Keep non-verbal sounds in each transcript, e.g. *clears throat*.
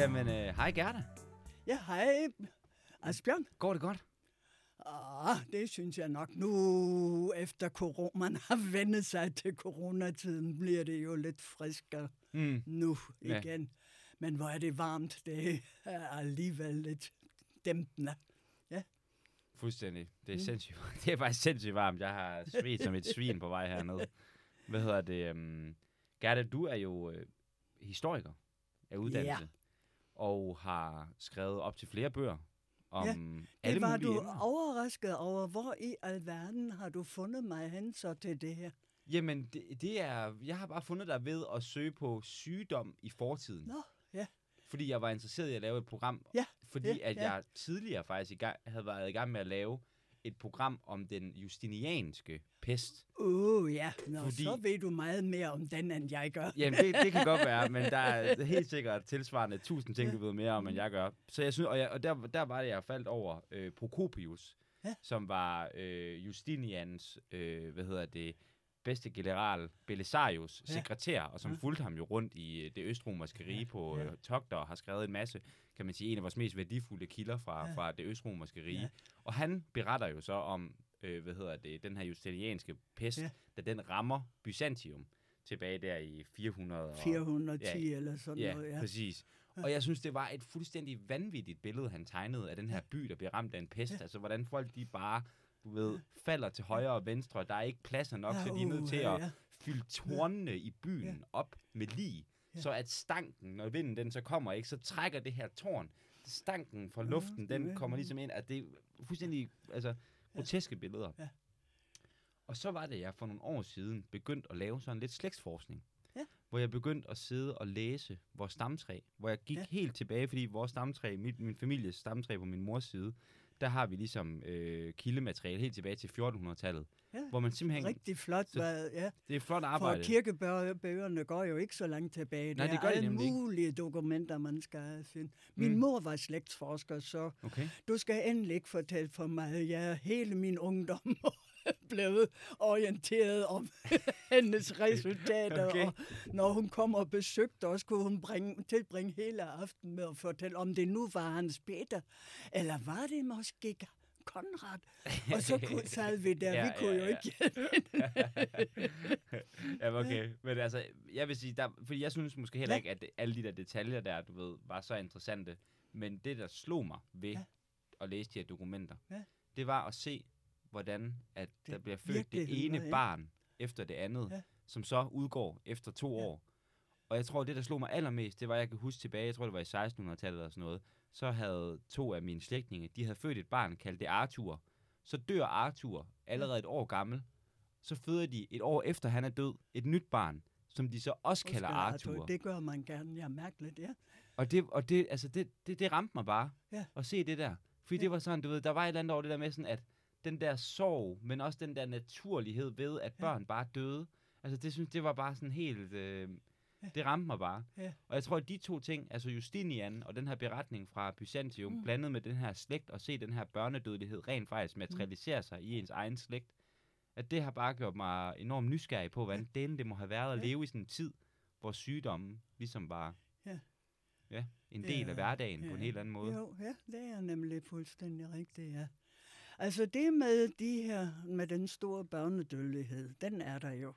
Jamen, øh, hej Gerda. Ja, hej. Asbjørn? Går det godt? Ah, det synes jeg nok. Nu efter corona, man har vendt sig til coronatiden, bliver det jo lidt friskere Mm. nu Ja. igen. Men hvor er det varmt, det er alligevel lidt dæmpende. Fuldstændig. Det er Mm. sindssygt. *laughs* Det er faktisk sindssygt varmt. Jeg har svedt som et svin på vej hernede. Hvad hedder det? Um... Gerda, du er jo øh, historiker af uddannelse. Og har skrevet op til flere bøger om Det alle var du emner. overrasket over, hvor i alverden har du fundet mig hen så til det her? Jamen, det, det er... Jeg har bare fundet dig ved at søge på sygdom i fortiden. Nå, ja. Fordi jeg var interesseret i at lave et program. Ja, Fordi ja, at ja. jeg tidligere faktisk i gang, havde været i gang med at lave et program om den justinianske pest. Åh oh, ja, Nå, Fordi- så ved du meget mere om den, end jeg gør. Jamen, det, det kan godt være, men der er *laughs* helt sikkert tilsvarende tusind ting, du ved mere om, end jeg gør. Så jeg synes, og, jeg, og der, der var det, jeg faldt over øh, Procopius, Ja. som var øh, Justinians, øh, hvad hedder det, bedste general Belisarius Ja. sekretær, og som Ja. fulgte ham jo rundt i øh, det østromerske rige på Ja. øh, togter, og har skrevet en masse, kan man sige, en af vores mest værdifulde kilder fra, Ja. fra det østromerske rige. Ja. Og han beretter jo så om, øh, hvad hedder det, den her justinianske pest, Ja. da den rammer Byzantium tilbage der i 400 og 410 Ja, eller sådan Ja, noget, ja, ja. præcis. Og jeg synes, det var et fuldstændig vanvittigt billede, han tegnede af den her by, der bliver ramt af en pest. Ja. Altså, hvordan folk de bare, du ved, falder til højre og venstre. Der er ikke pladser nok, Ja, så de er nødt til uha, at ja. fylde tårnene i byen op med lig. Ja. Så at stanken, når vinden den så kommer, ikke, så trækker det her tårn. Stanken fra luften, ja, den ja, kommer ligesom ind. At det er fuldstændig altså, groteske billeder. Ja. Og så var det, jeg for nogle år siden begyndte at lave sådan lidt slægtsforskning. Ja. Hvor jeg begyndte at sidde og læse vores stamtræ. Hvor jeg gik Ja. helt tilbage, fordi vores stamtræ, mit, min families stamtræ på min mors side, der har vi ligesom øh, kildemateriale helt tilbage til 1400-tallet. Ja, Hvor man simpelthen... Rigtig flot. Så- hvad- ja. Det er flot For arbejde. kirkebøgerne går jo ikke så langt tilbage. Nej, det det er gør de alle ikke. mulige dokumenter, man skal finde. Min Mm. mor var slægtsforsker, så Okay. du skal endelig ikke fortælle for mig. Jeg hele min ungdom *laughs* blevet orienteret om *laughs* hendes resultater. Okay. Og når hun kom og besøgte os, kunne hun bringe, tilbringe hele aftenen med at fortælle, om det nu var Hans Peter, eller var det måske Konrad? Og så kunne, sad vi der, *laughs* Ja, vi kunne ja, jo ja. ikke ja, *laughs* okay. Men altså, jeg vil sige, der, fordi jeg synes måske heller Ja. ikke, at alle de der detaljer der, du ved, var så interessante. Men det, der slog mig ved Ja. at læse de her dokumenter, Ja. det var at se, hvordan at Det der bliver født det ene ja. barn efter det andet, Ja. som så udgår efter to Ja. år. Og jeg tror, det, der slog mig allermest, det var, jeg kan huske tilbage, jeg tror, det var i 1600-tallet eller sådan noget, så havde to af mine slægtninge, de havde født et barn, kaldt det Arthur. Så dør Arthur allerede et år gammel. Så føder de et år efter, han er død, et nyt barn, som de så også kalder Oscar Arthur. Det gør man gerne. Ja, mærkeligt, ja. Og, det, og det, altså det, det, det ramte mig bare, Ja. at se det der. Fordi Ja. det var sådan, du ved, der var et eller andet over det der med sådan, at den der sorg, men også den der naturlighed ved, at Ja. børn bare døde. Altså det synes det var bare sådan helt, øh, *laughs* det ramte mig bare. Ja. Og jeg tror, at de to ting, altså Justinian og den her beretning fra Byzantium, Mm. blandet med den her slægt, og se den her børnedødelighed rent faktisk materialisere sig i ens egen slægt, at det har bare gjort mig enormt nysgerrig på, hvordan delen det må have været at Ja. leve i sådan en tid, hvor sygdommen ligesom var Ja. ja, en del Ja, af hverdagen på en ja. helt anden måde. Jo, ja, det er nemlig fuldstændig rigtigt, ja. Altså det med de her, med den store børnedødelighed, den er der jo.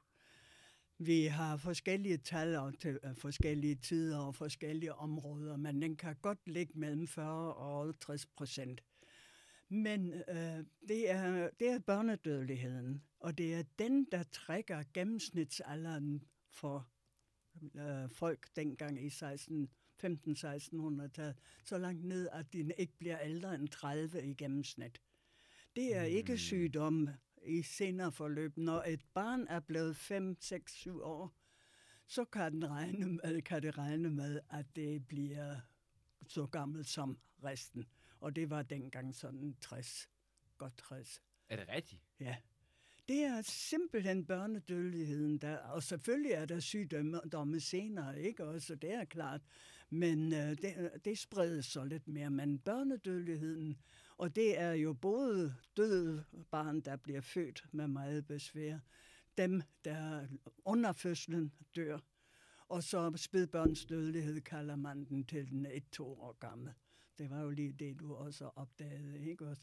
Vi har forskellige tal og til øh, forskellige tider og forskellige områder, men den kan godt ligge mellem 40 og 60 procent. Men øh, det, er, det er børnedødeligheden, og det er den, der trækker gennemsnitsalderen for øh, folk dengang i 16, 15-1600-tallet, så langt ned, at de ikke bliver ældre end 30 i gennemsnit. Det er ikke sygdom i senere forløb. Når et barn er blevet 5, 6, 7 år, så kan, den regne med, kan det regne med, at det bliver så gammelt som resten. Og det var dengang sådan 60, godt 60. Er det rigtigt? Ja. Det er simpelthen børnedødeligheden, der, og selvfølgelig er der sygdomme senere, ikke også, det er klart, men øh, det, det spredes så lidt mere. Men børnedødeligheden, og det er jo både døde barn, der bliver født med meget besvær, dem, der under fødslen dør, Og så spædbørnsdødelighed kalder man den til den 1-2 år gammel. Det var jo lige det, du også opdagede, ikke også?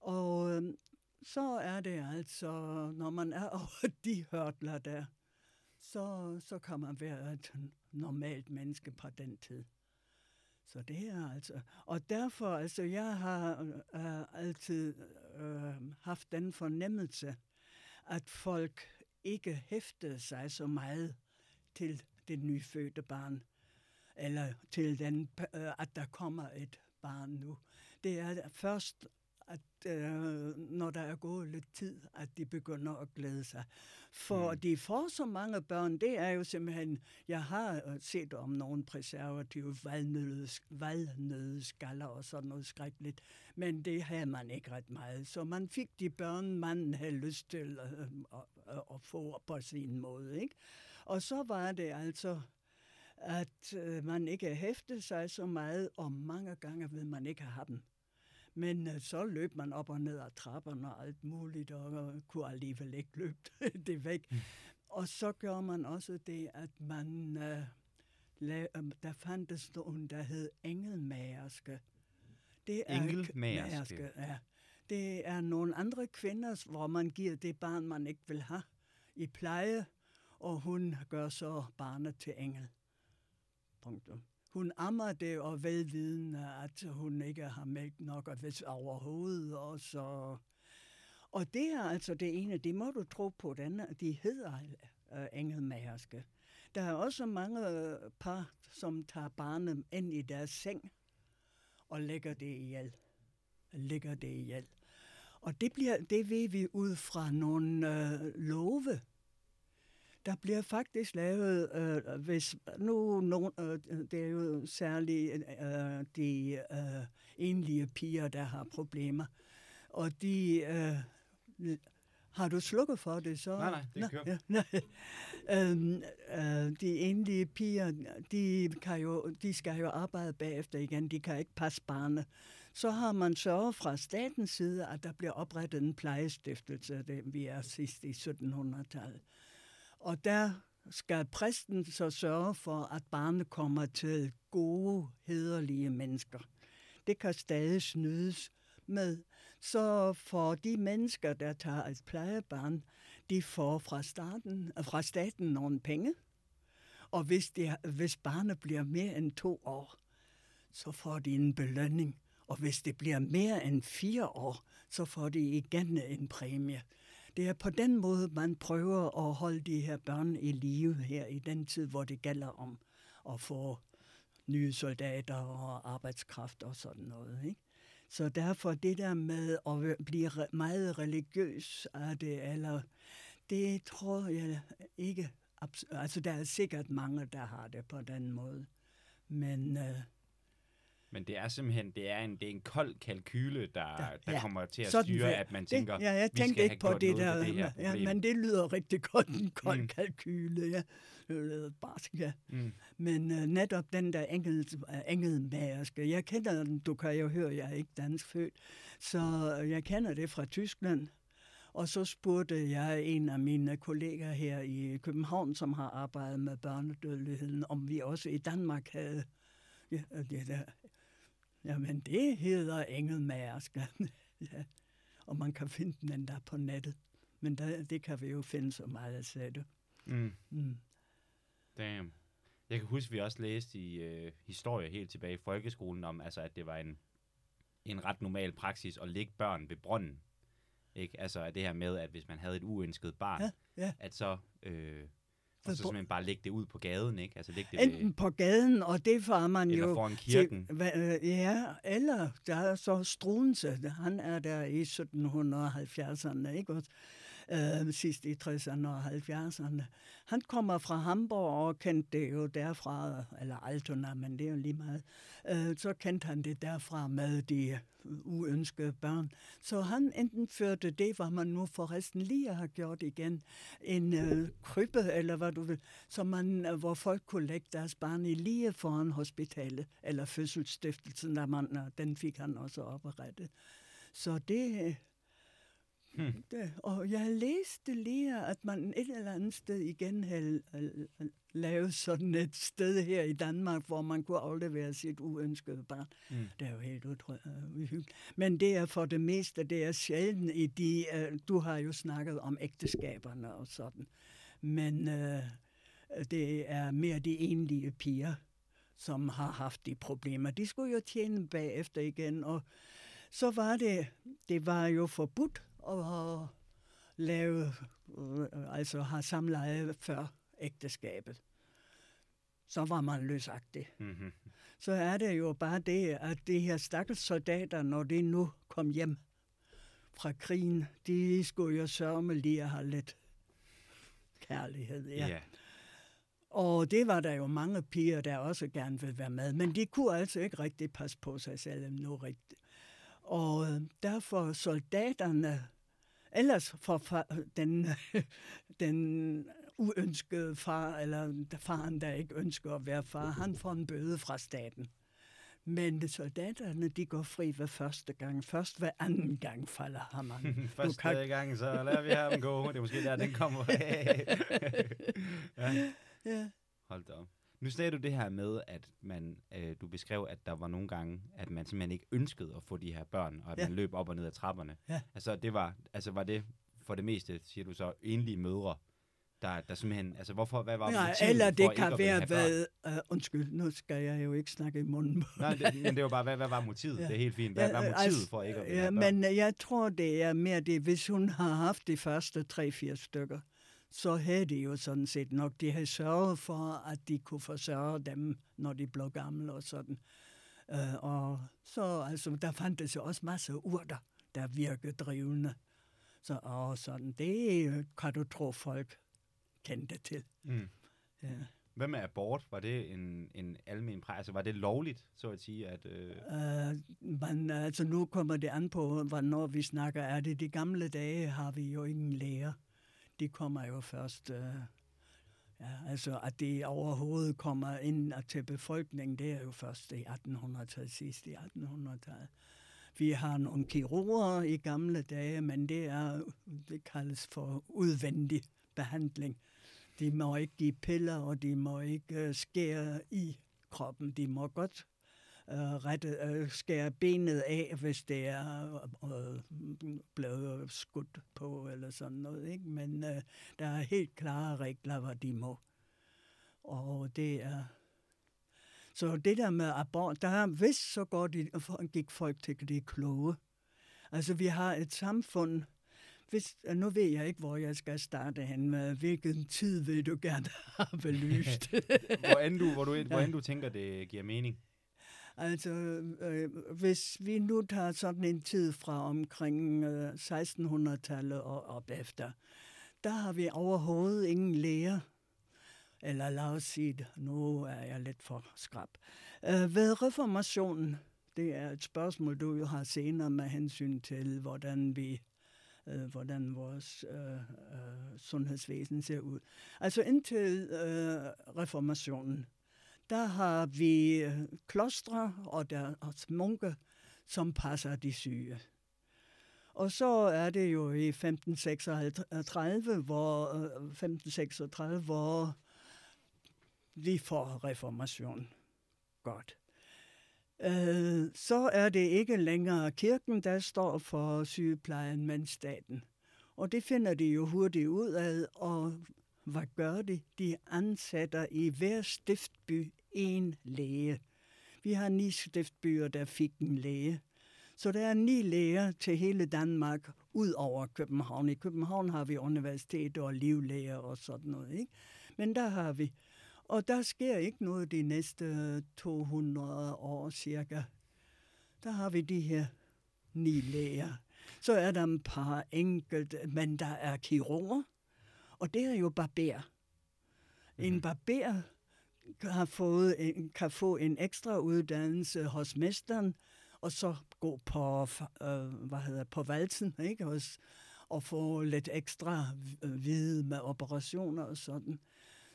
Og øhm, så er det altså, når man er *laughs* over de hørtler der, så, så kan man være et normalt menneske på den tid. Så det er altså... Og derfor, altså, jeg har øh, altid øh, haft den fornemmelse, at folk ikke hæftede sig så meget til det nyfødte barn, eller til den, øh, at der kommer et barn nu. Det er først at øh, når der er gået lidt tid, at de begynder at glæde sig. For mm. de får så mange børn, det er jo simpelthen, jeg har øh, set om nogle preservative valnødeskaller og sådan noget skrækkeligt, men det havde man ikke ret meget. Så man fik de børn, man havde lyst til øh, at, at, at få på sin måde. Ikke? Og så var det altså at øh, man ikke hæftede sig så meget, og mange gange vil man ikke have dem. Men øh, så løb man op og ned ad trapperne og alt muligt, og øh, kunne alligevel ikke løbe *laughs* det væk. Mm. Og så gør man også det, at man... Øh, la, øh, der fandtes nogen, der hed engelmagerske. Det er engelmagerske? Ja. Det er nogle andre kvinder, hvor man giver det barn, man ikke vil have, i pleje, og hun gør så barnet til engel. Punktum. Hun ammer det og velvidende, at hun ikke har mælk nok og hvis overhovedet. Og, så. og det er altså det ene, det må du tro på, den, de hedder øh, engelmagerske. Der er også mange øh, par, som tager barnet ind i deres seng og lægger det ihjel. Lægger det ihjel. Og det, bliver, det ved vi ud fra nogle øh, love, der bliver faktisk lavet, øh, hvis nu nogen, øh, det er jo særligt øh, de øh, enlige piger, der har problemer, og de øh, har du slukket for det, så... Nej, nej, det kører. Ja, *laughs* nej. øhm, øh, de enlige piger, de, kan jo, de skal jo arbejde bagefter igen, de kan ikke passe barnet. Så har man sørget fra statens side, at der bliver oprettet en plejestiftelse, det vi er sidst i 1700-tallet. Og der skal præsten så sørge for, at barnet kommer til gode, hederlige mennesker. Det kan stadig snydes med. Så for de mennesker, der tager et plejebarn, de får fra, starten, fra staten nogle penge. Og hvis, de, hvis barnet bliver mere end to år, så får de en belønning. Og hvis det bliver mere end fire år, så får de igen en præmie. Det er på den måde, man prøver at holde de her børn i live her i den tid, hvor det gælder om at få nye soldater og arbejdskraft og sådan noget. Ikke? Så derfor det der med at blive meget religiøs af det, eller det tror jeg ikke. Altså der er sikkert mange, der har det på den måde. Men øh, men det er simpelthen det er en, det er en kold kalkyle, der, ja, der ja. kommer til at Sådan styre, at man tænker, det, ja, jeg vi tænkte ikke på det der, det ja, men det lyder rigtig godt, en kold mm. kalkyle, ja. Det barsk, ja. Mm. Men uh, netop den der engel, uh, engelmagerske, jeg kender den, du kan jo høre, jeg er ikke dansk født, så jeg kender det fra Tyskland. Og så spurgte jeg en af mine kolleger her i København, som har arbejdet med børnedødeligheden, om vi også i Danmark havde ja, det der Jamen, det hedder engelmærsk. *laughs* ja. Og man kan finde den endda på nettet. Men der, det kan vi jo finde så meget, sagde du. Mm. Mm. Damn. Jeg kan huske, at vi også læste i øh, historie helt tilbage i folkeskolen om, altså, at det var en, en ret normal praksis at lægge børn ved brønden. Ikke? Altså det her med, at hvis man havde et uønsket barn, ja, ja. at så øh, og så simpelthen bare lægge det ud på gaden, ikke? Altså lægge det Enten ved, på gaden, og det var man eller jo... Eller foran kirken. Til, øh, ja, eller der er så Struense, han er der i 1770'erne, ikke også? Øh, sidst i 60'erne og 70'erne. Han kommer fra Hamburg og kendte det jo derfra, eller Altona, men det er jo lige meget. Øh, så kendte han det derfra med de øh, uønskede børn. Så han enten førte det, hvad man nu forresten lige har gjort igen, en øh, krybbe, eller hvad du vil, så man, øh, hvor folk kunne lægge deres barn i lige foran hospitalet, eller fødselsstiftelsen, der man, øh, den fik han også oprettet. Så det, Hmm. Det, og jeg læste lige, at man et eller andet sted igen havde øh, øh, lavet sådan et sted her i Danmark, hvor man kunne aflevere sit uønskede barn. Mm. Det er jo helt uhyggeligt. Men det er for det meste, det er sjældent i de, uh, du har jo snakket om ægteskaberne og sådan, men uh, det er mere de enlige piger, som har haft de problemer. De skulle jo tjene bagefter igen, og så var det, det var jo forbudt at lave, øh, altså have samleje før ægteskabet. Så var man løsagtig. Mm-hmm. Så er det jo bare det, at de her stakkels soldater, når de nu kom hjem fra krigen, de skulle jo sørge lige at have lidt kærlighed. Ja. Ja. Og det var der jo mange piger, der også gerne ville være med, men de kunne altså ikke rigtig passe på sig selv nu rigtigt. Og øh, derfor soldaterne, ellers for far, den, *laughs* den uønskede far, eller faren, der ikke ønsker at være far, han får en bøde fra staten. Men soldaterne, de går fri ved første gang. Først ved anden gang falder hammeren. *laughs* Første kan- gang, så lader vi ham gå. Det er måske der, den kommer *laughs* ja. Ja. Hold da op. Nu sagde du det her med, at man, øh, du beskrev, at der var nogle gange, at man simpelthen ikke ønskede at få de her børn, og at Ja. man løb op og ned ad trapperne. Ja. Altså, det var, altså, var det for det meste, siger du så, enlige mødre, der, der simpelthen, altså hvorfor, hvad var Nej, motivet eller det ikke kan ville være, hvad... Uh, undskyld, nu skal jeg jo ikke snakke i munden. Nej, det, men det var bare, hvad, hvad var motivet? Ja. Det er helt fint. Hvad Ja, var motivet altså, for ikke at Ja, men jeg tror, det er mere det, hvis hun har haft de første 3-4 stykker, så havde de jo sådan set nok, de havde sørget for, at de kunne forsørge dem, når de blev gamle og sådan. Uh, og så, altså, der fandtes jo også masser af urter, der virkede drivende. Så, og sådan, det øh, kan du tro, folk kendte til. Mm. Ja. Hvad med abort? Var det en, en almen præ? Altså, var det lovligt, så at sige, at... Øh, Uh, men altså nu kommer det an på, hvornår vi snakker. Er det de gamle dage, har vi jo ingen læger. De kommer jo først, Øh, ja, altså at det overhovedet kommer ind til befolkningen, det er jo først i 1800-tallet, sidst i 1800-tallet. Vi har nogle kirurger i gamle dage, men det er, det kaldes for udvendig behandling. De må ikke give piller, og de må ikke øh, skære i kroppen. De må godt øh, rette, øh, skære benet af, hvis det er øh, blevet skudt på eller sådan noget. Ikke? Men øh, der er helt klare regler, hvad de må. Og det er... Så det der med abort, der er, hvis så går de, gik folk til det kloge. Altså vi har et samfund, hvis, nu ved jeg ikke, hvor jeg skal starte hen med, hvilken tid vil du gerne *laughs* have belyst. *laughs* hvor, end du, hvor, du, hvor end du tænker, det giver mening. Altså, øh, hvis vi nu tager sådan en tid fra omkring øh, 1600-tallet og op efter, der har vi overhovedet ingen læger. Eller lad os sige det, nu er jeg lidt for skrab. Øh, ved reformationen, det er et spørgsmål, du jo har senere med hensyn til, hvordan vi øh, hvordan vores øh, øh, sundhedsvæsen ser ud. Altså indtil øh, reformationen, der har vi øh, klostre og der munke, som passer de syge. Og så er det jo i 1536, hvor, øh, 1536, hvor vi får reformation. Godt. Øh, så er det ikke længere kirken, der står for sygeplejen, men staten. Og det finder de jo hurtigt ud af, og hvad gør de? De ansætter i hver stiftby en læge. Vi har ni stiftbyer, der fik en læge. Så der er ni læger til hele Danmark, ud over København. I København har vi universitet og livlæger og sådan noget. Ikke? Men der har vi. Og der sker ikke noget de næste 200 år cirka. Der har vi de her ni læger. Så er der et par enkelte, men der er kirurger, og det er jo barber. En Mhm. barber kan, fået en, kan få en ekstra uddannelse hos mesteren, og så gå på, øh, hvad hedder, på valsen, ikke? Hos, og få lidt ekstra øh, vide med operationer og sådan.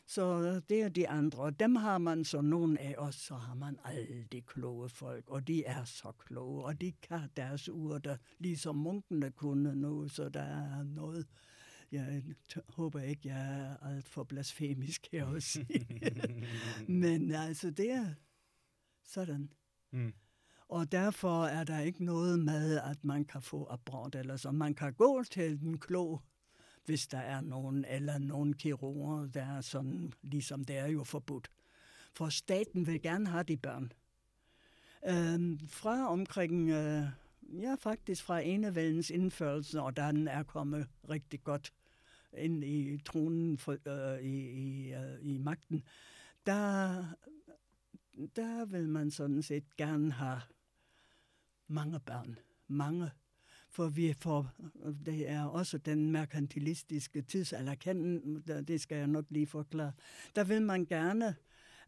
Så det er de andre. Og dem har man så nogle af os, så har man alle de kloge folk, og de er så kloge, og de kan deres urter, ligesom munkene kunne nu, så der er noget. Jeg håber ikke, jeg er alt for blasfemisk her at sige. *laughs* Men altså, det er sådan. Mm. Og derfor er der ikke noget med, at man kan få abort eller så. Man kan gå til den klog, hvis der er nogen, eller nogen kirurger, der er sådan, ligesom det er jo forbudt. For staten vil gerne have de børn. Øhm, fra omkring, øh, ja faktisk fra enevældens indførelse, og den er kommet rigtig godt ind i tronen for, øh, i, i, øh, i magten, der, der vil man sådan set gerne have mange børn. Mange. For vi får, det er også den merkantilistiske tidsalder, kan, det skal jeg nok lige forklare. Der vil man gerne,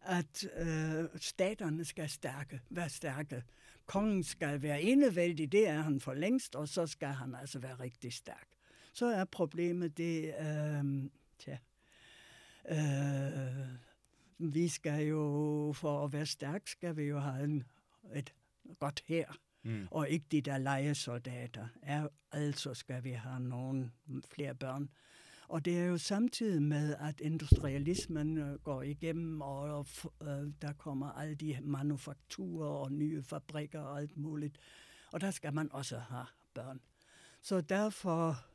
at øh, staterne skal stærke, være stærke. Kongen skal være enevældig, det er han for længst, og så skal han altså være rigtig stærk. Så er problemet det, øh, tja, øh, vi skal jo, for at være stærk, skal vi jo have en, et godt her mm. og ikke de der lejesoldater. Er, altså skal vi have nogle flere børn. Og det er jo samtidig med, at industrialismen øh, går igennem, og øh, der kommer alle de manufakturer og nye fabrikker og alt muligt. Og der skal man også have børn. Så derfor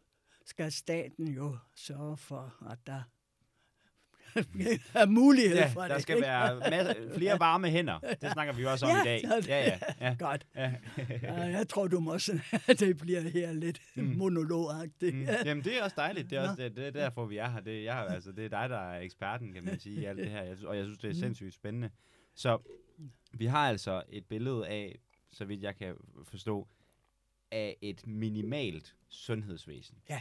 skal staten jo sørge for, at der *laughs* er mulighed ja, for der det. skal ikke? være flere varme hænder. Det snakker vi også om ja, i dag. Ja, ja, ja. Godt. Ja. ja, jeg tror, du må sådan, *laughs* at det bliver her lidt mm. monologagtigt. Mm. Jamen, det er også dejligt. Det er, også, det, det er derfor, vi er her. Det, jeg, altså, det er dig, der er eksperten, kan man sige, i alt det her. Jeg, og jeg synes, det er mm. sindssygt spændende. Så vi har altså et billede af, så vidt jeg kan forstå, af et minimalt sundhedsvæsen. Ja.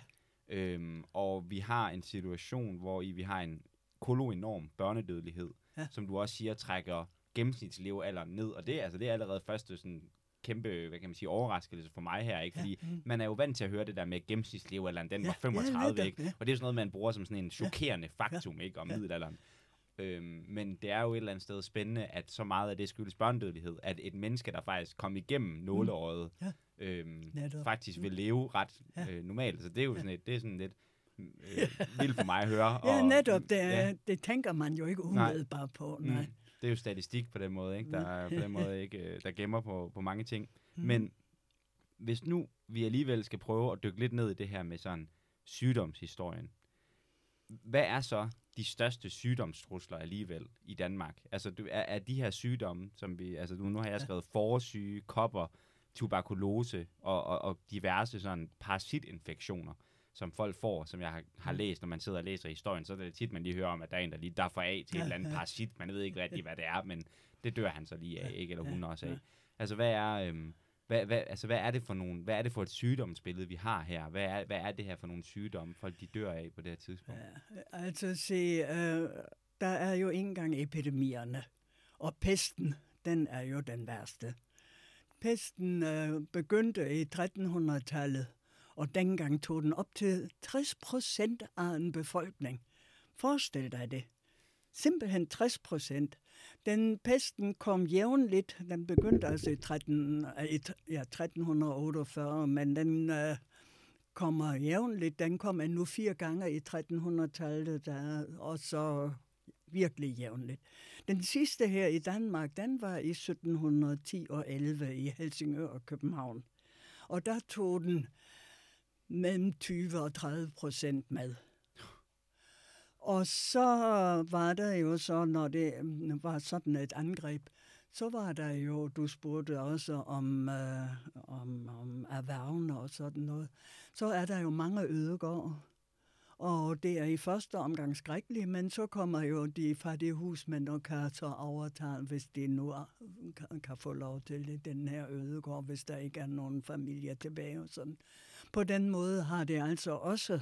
Øhm, og vi har en situation, hvor i vi har en koloenorm børnedødelighed, ja. som du også siger, trækker gennemsnitslevealderen ned, og det, altså, det er allerede første sådan, kæmpe, hvad kan man sige, overraskelse for mig her, ikke? Fordi ja. mm. man er jo vant til at høre det der med gennemsnitslevealderen, den ja, var 35, ja, ikke? Ja. Og det er sådan noget, man bruger som sådan en chokerende ja. faktum, ikke? Om ja. middelalderen. Øhm, men det er jo et eller andet sted spændende, at så meget af det skyldes børnedødelighed, at et menneske, der faktisk kom igennem nåleåret, mm. ja. Øhm, faktisk vil leve ret ja. øh, normalt. Så det er jo sådan et, det er sådan lidt, øh, vildt for mig at høre. *laughs* Og, ja, netop. Det, ja. det tænker man jo ikke umiddelbart på. Nej. Mm. Det er jo statistik på den måde, ikke? Der er på den måde ikke, øh, der gemmer på, på mange ting. Mm. Men hvis nu vi alligevel skal prøve at dykke lidt ned i det her med sådan sygdomshistorien, hvad er så de største sygdomstrusler alligevel i Danmark? Altså, er, er de her sygdomme, som vi, altså nu, nu har jeg skrevet forsyge, kopper, tuberkulose og, og, og diverse sådan parasitinfektioner som folk får, som jeg har, har mm. læst, når man sidder og læser historien, så er det tit, man lige hører om, at der er en, der lige derfor af til et eller andet *laughs* parasit. Man ved ikke rigtig, hvad det er, men det dør han så lige af, ikke? Eller hun også af. Altså, hvad er... Øhm, hvad, hvad, altså, hvad er det for nogle, hvad er det for et sygdomsbillede, vi har her? Hvad er, hvad er det her for nogle sygdomme, folk de dør af på det her tidspunkt? Ja, altså se, øh, der er jo ikke engang epidemierne, og pesten, den er jo den værste. Pesten øh, begyndte i 1300-tallet, og dengang tog den op til 60 procent af en befolkning. Forestil dig det. Simpelthen 60 procent. Den pesten kom jævnligt, den begyndte altså i, 13, øh, ja, 1348, men den øh, kommer jævnligt. Den kom endnu fire gange i 1300-tallet, og så virkelig jævnligt. Den sidste her i Danmark, den var i 1710 og 11 i Helsingør og København. Og der tog den mellem 20 og 30 procent med. Og så var der jo så, når det øh, var sådan et angreb, så var der jo, du spurgte også om, øh, om, om erhvervene og sådan noget, så er der jo mange ødegårde. Og det er i første omgang skrækkeligt, men så kommer jo de fattige husmænd og kan så overtage, hvis de nu kan, kan få lov til det, den her ødegård, hvis der ikke er nogen familie tilbage og sådan. På den måde har det altså også,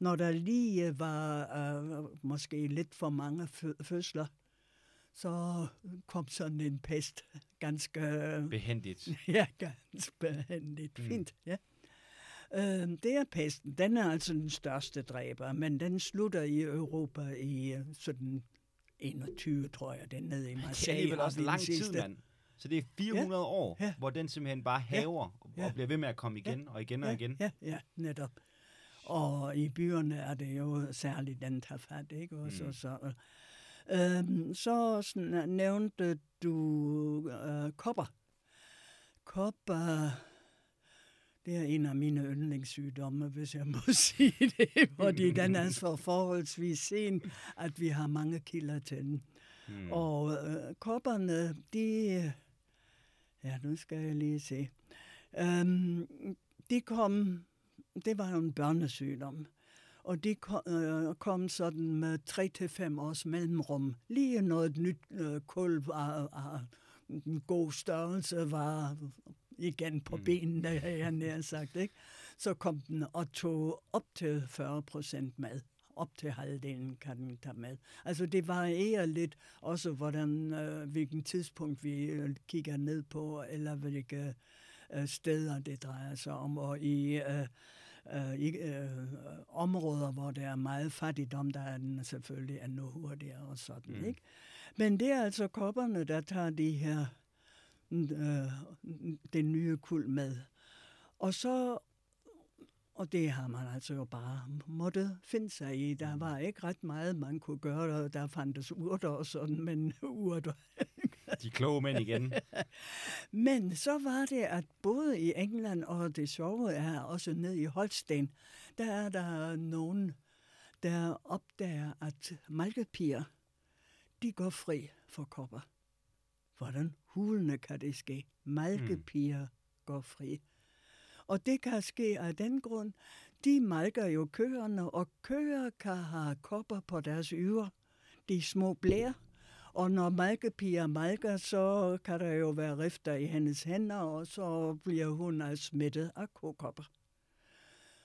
når der lige var øh, måske lidt for mange fødsler, så kom sådan en pest ganske... Behendigt. *laughs* Ja, ganske behendigt. Mm. Fint, ja. Øh, det er pesten. Den er altså den største dræber, men den slutter i Europa i øh, sådan 21, tror jeg, den nede i Det er Marseille. alligevel også lang tid, sidste. mand. Så det er 400 ja. år, Ja. hvor den simpelthen bare haver og Ja. bliver ved med at komme igen og igen og ja, igen. Ja, ja, netop. Og i byerne er det jo særligt den tager fat, ikke? Og så, Mm. så, øhm, så sn- nævnte du øh, kopper. Kopper, det er en af mine yndlingssygdomme, hvis jeg må *laughs* sige det, fordi den er så forholdsvis sen, at vi har mange kilder til den. Hmm. Og øh, kopperne, de... Ja, nu skal jeg lige se. Øhm, de kom... Det var jo en børnesygdom. Og de kom, øh, kom sådan med 3 til fem års mellemrum. Lige når et nyt øh, kul var, var en god størrelse, var igen på Mm. benene, havde jeg nær sagt. Ikke? Så kom den og tog op til 40 procent med. Op til halvdelen kan den tage med. Altså det varierer lidt også, hvordan, øh, hvilken tidspunkt vi øh, kigger ned på, eller hvilke øh, steder det drejer sig om. Og i, øh, øh, i øh, områder, hvor der er meget fattigdom, der er den selvfølgelig endnu hurtigere og sådan, mm. ikke? Men det er altså kopperne, der tager de her, øh, det nye kul med. Og så og det har man altså jo bare måttet finde sig i. Der var ikke ret meget, man kunne gøre, og der fandtes urter og sådan, men *laughs* urter. De kloge mænd igen. *laughs* Men så var det, at både i England og det sjove er også ned i Holsten, der er der nogen, der opdager, at malkepiger, de går fri for kopper. Hvordan hulene kan det ske? Malkepiger går fri. Og det kan ske af den grund, de malker jo køerne, og køer kan have kopper på deres yver, de små blære. Og når malkepiger malker, så kan der jo være rifter i hendes hænder, og så bliver hun altså smittet af kokopper.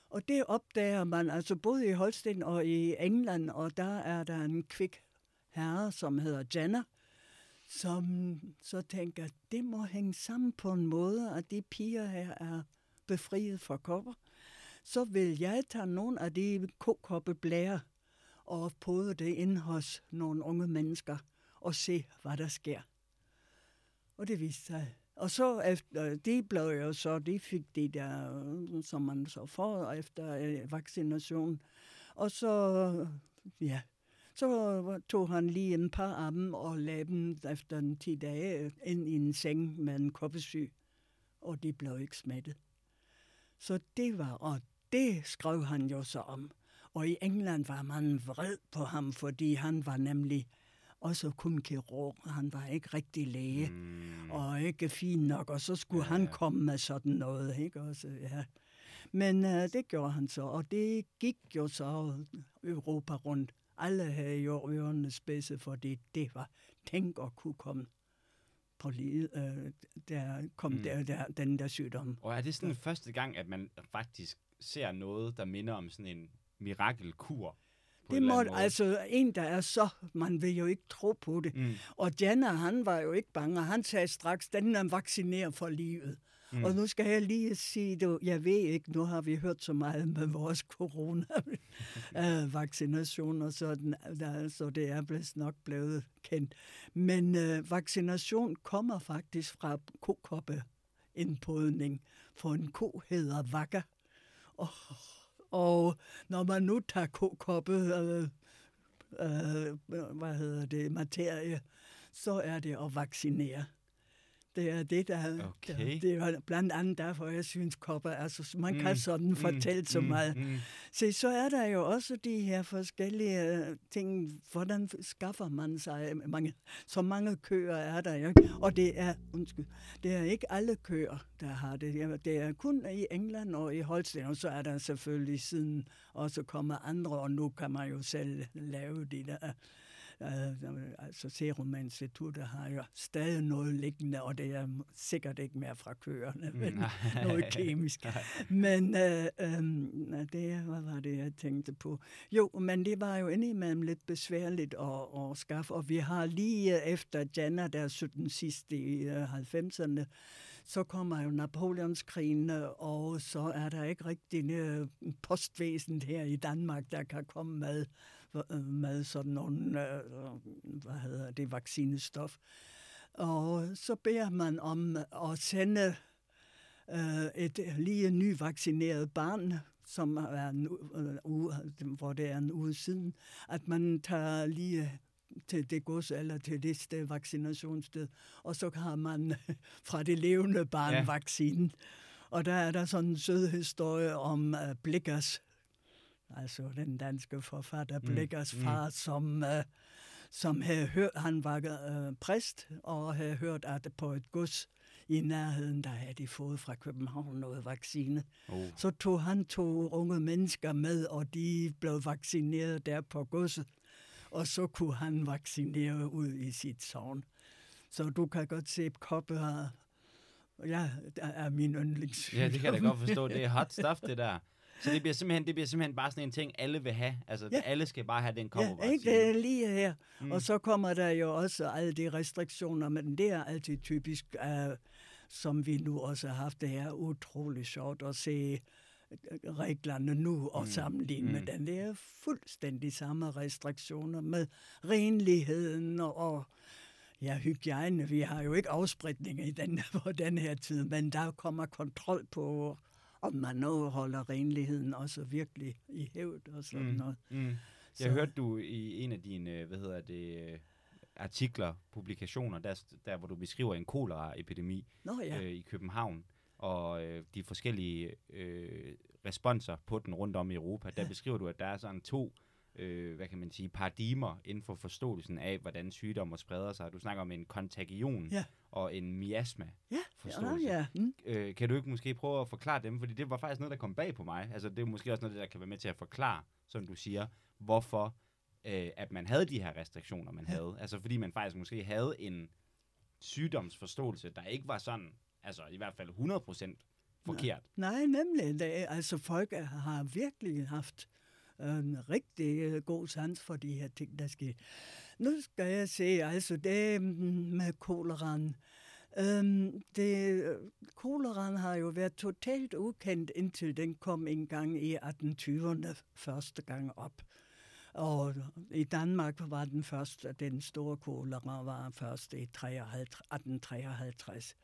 Og det opdager man altså både i Holsten og i England, og der er der en kvik herre, som hedder Jenner, som så tænker, det må hænge sammen på en måde, at de piger her er befriet fra kopper. Så vil jeg tage nogle af de kokoppeblære og pode det ind hos nogle unge mennesker og se, hvad der sker. Og det viste sig. Og så efter, de blev jo så, de fik de der, som man så får efter øh, vaccination. Og så, ja, så tog han lige en par af dem og lagde dem efter en 10 dage ind i en seng med en koppesyg. Og de blev ikke smittet. Så det var, og det skrev han jo så om. Og i England var man vred på ham, fordi han var nemlig også kun kirurg. Han var ikke rigtig læge, Mm. og ikke fin nok, og så skulle Ja, han komme med sådan noget. Ikke? Også, ja. Men uh, det gjorde han så, og det gik jo så Europa rundt. Alle havde jo ørerne spidse, fordi det var tænk at kunne komme på livet, øh, der kom Mm. der, der, den der sygdom. Og er det sådan første gang, at man faktisk ser noget, der minder om sådan en mirakelkur? Det må altså en, der er så, man vil jo ikke tro på det. Mm. Og Janna, han var jo ikke bange. Han sagde straks, den er vaccineret for livet. Mm. Og nu skal jeg lige sige, du, jeg ved ikke, nu har vi hørt så meget med vores *laughs* corona-vaccination, *laughs* og sådan, så det er blevet nok blevet kendt. Men øh, vaccination kommer faktisk fra kokoppeindpodning, for en ko hedder vakker. Og, og når man nu tager kokoppe, øh, øh, hvad hedder det, materie, så er det at vaccinere. Det er det, der, Okay. der det er blandt andet derfor, jeg synes, kopper er så... Man Mm, kan sådan fortælle så meget. Mm. Se, så er der jo også de her forskellige øh, ting. Hvordan skaffer man sig mange, så mange køer er der, ikke? Og det er, undskyld, det er ikke alle køer, der har det. Det er kun i England og i Holsten, og så er der selvfølgelig siden også kommet andre, og nu kan man jo selv lave de der altså Serum Instituttet har jo stadig noget liggende, og det er sikkert ikke mere fra køerne, men Nej. *laughs* noget kemisk. Men øh, øh, det, hvad var det, jeg tænkte på? Jo, men det var jo indimellem lidt besværligt at, at skaffe, og vi har lige efter Janna, der 17 sidst i øh, 90'erne, så kommer jo Napoleonskrigene, og så er der ikke rigtig øh, postvæsen her i Danmark, der kan komme med, øh, med sådan nogle, øh, hvad hedder det, vaccinestof. Og så beder man om at sende øh, et lige nyvaccineret barn, som er en uge, hvor det er en uge siden, at man tager lige til det gods eller til det sted, vaccinationssted, og så har man *laughs* fra det levende barn ja. vaccinen. Og der er der sådan en sød historie om uh, Blikkers, altså den danske forfatter mm. Blikkers mm. far, som, uh, som havde hørt, han var uh, præst, og havde hørt, at på et gods i nærheden, der havde de fået fra København noget vaccine. Oh. Så tog han to unge mennesker med, og de blev vaccineret der på godset og så kunne han vaccinere ud i sit sovn. Så du kan godt se, at Koppe har, ja, er min yndlings. Ja, det kan jeg da godt forstå. Det er hot stuff, det der. *laughs* Så det bliver simpelthen, det bliver simpelthen bare sådan en ting, alle vil have. Altså, ja. alle skal bare have den koppervaccine. Ja, ikke? Det er lige her. Mm. Og så kommer der jo også alle de restriktioner, men det er altid typisk, uh, som vi nu også har haft. Det er utrolig sjovt at se reglerne nu og mm. sammenligne mm. med den. Det er fuldstændig samme restriktioner med renligheden og, og ja, hygiejne. Vi har jo ikke afspritning i den, *laughs* på den her tid, men der kommer kontrol på, om man overholder renligheden også virkelig i hævd og sådan mm. noget. Mm. Jeg Så. hørte du i en af dine, hvad hedder det, artikler, publikationer, der, der hvor du beskriver en koleraepidemi Nå, ja. øh, i København, og øh, de forskellige øh, responser på den rundt om i Europa, der ja. beskriver du, at der er sådan to øh, hvad kan man sige, paradigmer inden for forståelsen af, hvordan sygdomme spreder sig. Du snakker om en kontagion ja. og en miasma ja. forståelse. Ja, ja. Mm. Øh, kan du ikke måske prøve at forklare dem? Fordi det var faktisk noget, der kom bag på mig. Altså, det er måske også noget, der kan være med til at forklare, som du siger, hvorfor øh, at man havde de her restriktioner, man ja. havde. Altså, fordi man faktisk måske havde en sygdomsforståelse, der ikke var sådan Altså i hvert fald 100% forkert. Nej, nej nemlig. Det, altså folk har virkelig haft en rigtig øh, god sans for de her ting, der sker. Nu skal jeg se, altså det mm, med koleran. Øhm, det, øh, koleran har jo været totalt ukendt, indtil den kom en gang i 1820'erne første gang op. Og i Danmark var den første, den store kolera var først i 1853.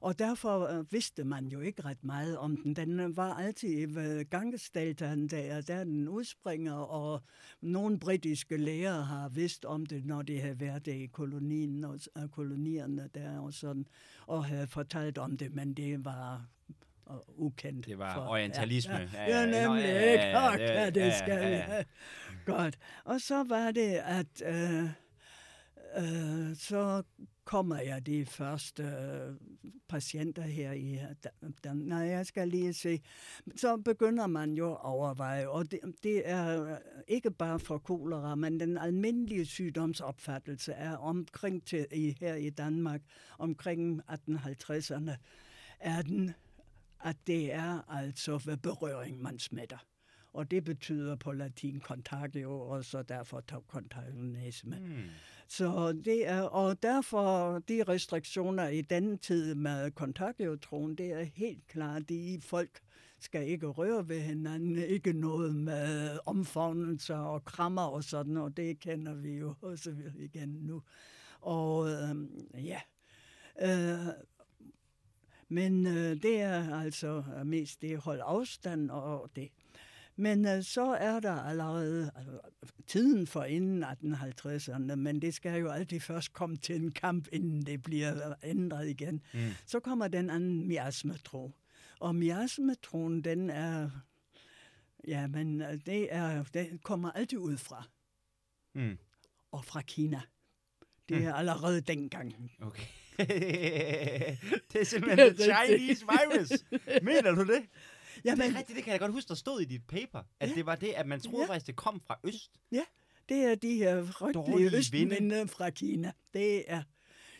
Og derfor øh, vidste man jo ikke ret meget om den. Den øh, var altid ved Gangesdeltaen, der, der den udspringer, og nogle britiske læger har vidst om det, når de havde været i kolonien og, kolonierne der og sådan, og havde fortalt om det, men det var uh, ukendt. Det var for, orientalisme. Ja, ja, ja, ja nemlig. Ja, ja, ja, ja, det skal ja, ja, ja. Godt. Og så var det, at øh, øh, så kommer jeg de første øh, patienter her i øh, Danmark. Nej, jeg skal lige se. Så begynder man jo at overveje, og det, det er øh, ikke bare for kolera, men den almindelige sygdomsopfattelse er omkring til i, her i Danmark, omkring 1850'erne, er den, at det er altså ved berøring, man smitter og det betyder på latin contagio, og så derfor contagionisme. Mm. Så det er, og derfor de restriktioner i den tid med contagiotroen, det er helt klart, de folk skal ikke røre ved hinanden, ikke noget med omfavnelser og krammer og sådan, og det kender vi jo også igen nu. Og øh, ja, øh, men øh, det er altså mest det hold afstand og det. Men øh, så er der allerede altså, tiden for inden 1850'erne, men det skal jo altid først komme til en kamp, inden det bliver ændret igen. Mm. Så kommer den anden miasmetro. Og miasmetroen, den er, ja, men øh, det er, den kommer altid ud fra. Mm. Og fra Kina. Det er mm. allerede dengang. Okay. *laughs* det er simpelthen the Chinese virus. Mener du det? *laughs* Jamen, det er rigtigt, det kan jeg godt huske, der stod i dit paper, at ja. det var det, at man troede ja. faktisk, det kom fra øst. Ja, det er de her frygtelige østmænd fra Kina. Det er...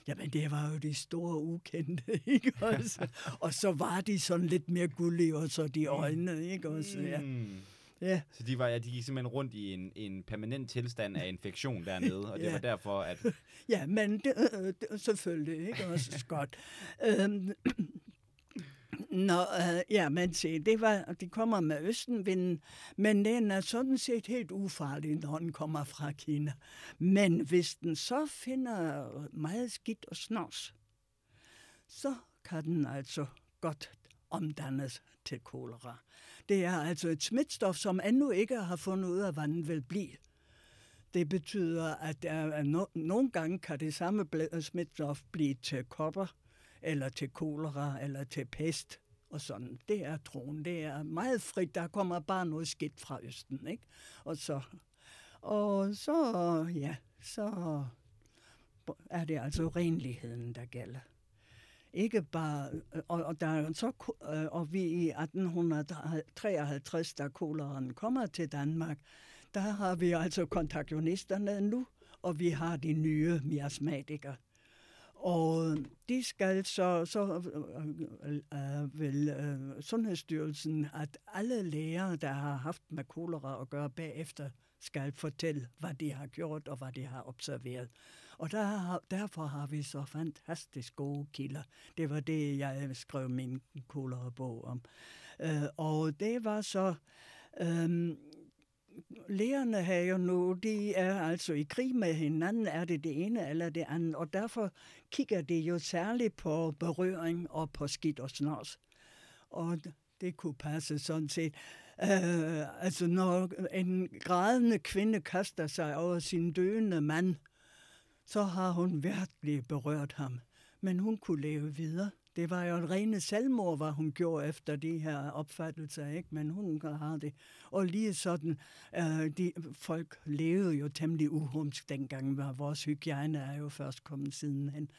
Jamen, det var jo de store ukendte, *laughs* ikke også? og så var de sådan lidt mere gullige, og så de øjne, ikke også? Ja. Mm. Ja, Så de, var, ja, de gik simpelthen rundt i en, en permanent tilstand af infektion dernede, og det Ja. var derfor, at... *laughs* ja men det, øh, det er selvfølgelig ikke også godt. Øhm, *clears throat* Nå, øh, ja, man siger, det var, de kommer med østenvinden, men den er sådan set helt ufarlig, når den kommer fra Kina. Men hvis den så finder meget skidt og snors, så kan den altså godt omdannes til kolera. Det er altså et smitstof, som endnu ikke har fundet ud af, hvad den vil blive. Det betyder, at der er no, nogle gange kan det samme bl- smitstof blive til kopper, eller til kolera, eller til pest og sådan. Det er troen. Det er meget frit. Der kommer bare noget skidt fra Østen, ikke? Og så, og så, ja, så er det altså renligheden, der gælder. Ikke bare, og, og, der er jo så, øh, og vi i 1853, da koleraen kommer til Danmark, der har vi altså kontaktionisterne nu, og vi har de nye miasmatikere. Og de skal så, så øh, øh, øh vil øh, Sundhedsstyrelsen, at alle læger, der har haft med kolera at gøre bagefter, skal fortælle, hvad de har gjort og hvad de har observeret. Og der har, derfor har vi så fantastisk gode kilder. Det var det, jeg skrev min kolera-bog om. Øh, og det var så... Øh, lærerne her jo nu, de er altså i krig med hinanden, er det det ene eller det andet, og derfor kigger de jo særligt på berøring og på skidt og snors. Og det kunne passe sådan set. Uh, altså når en grædende kvinde kaster sig over sin døende mand, så har hun virkelig berørt ham. Men hun kunne leve videre. Det var jo en rene selvmord, hvad hun gjorde efter de her opfattelser, ikke? men hun har det. Og lige sådan, øh, de, folk levede jo temmelig uhumsk dengang, hvor vores hygiejne er jo først kommet sidenhen.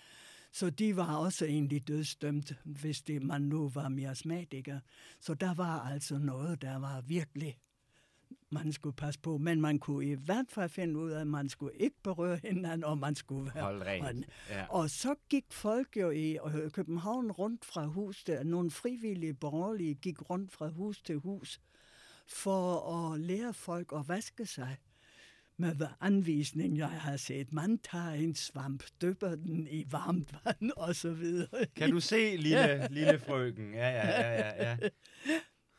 Så de var også egentlig dødsdømt, hvis det, man nu var miasmatiker. Så der var altså noget, der var virkelig man skulle passe på, men man kunne i hvert fald finde ud af, at man skulle ikke berøre hinanden, og man skulle være Hold rent. Ja. og så gik folk jo i øh, København rundt fra hus til, nogle frivillige borgerlige gik rundt fra hus til hus for at lære folk at vaske sig med anvisning, jeg har set. Man tager en svamp, dypper den i varmt vand og så videre. Kan du se, lille, *laughs* lille frøken? Ja, ja, ja, ja, ja.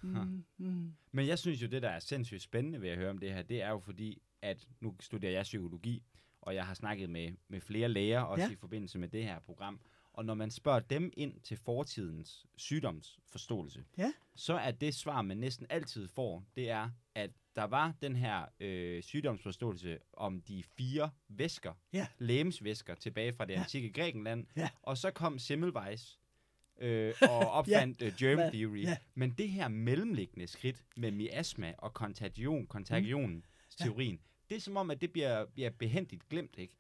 Mm, mm. Men jeg synes jo, det der er sindssygt spændende ved at høre om det her, det er jo fordi, at nu studerer jeg psykologi, og jeg har snakket med, med flere læger, også Ja. i forbindelse med det her program. Og når man spørger dem ind til fortidens sygdomsforståelse, Ja. så er det svar, man næsten altid får, det er, at der var den her øh, sygdomsforståelse om de fire væsker, Ja. lægemsvæsker, tilbage fra det Ja. antikke Grækenland. Ja. Og så kom Semmelweis øh, og *laughs* opfandt øh, germ theory. Ja. Men det her mellemliggende skridt med miasma og kontagion, kontagionsteorien, mm. det er som om, at det bliver, bliver behendigt glemt, ikke?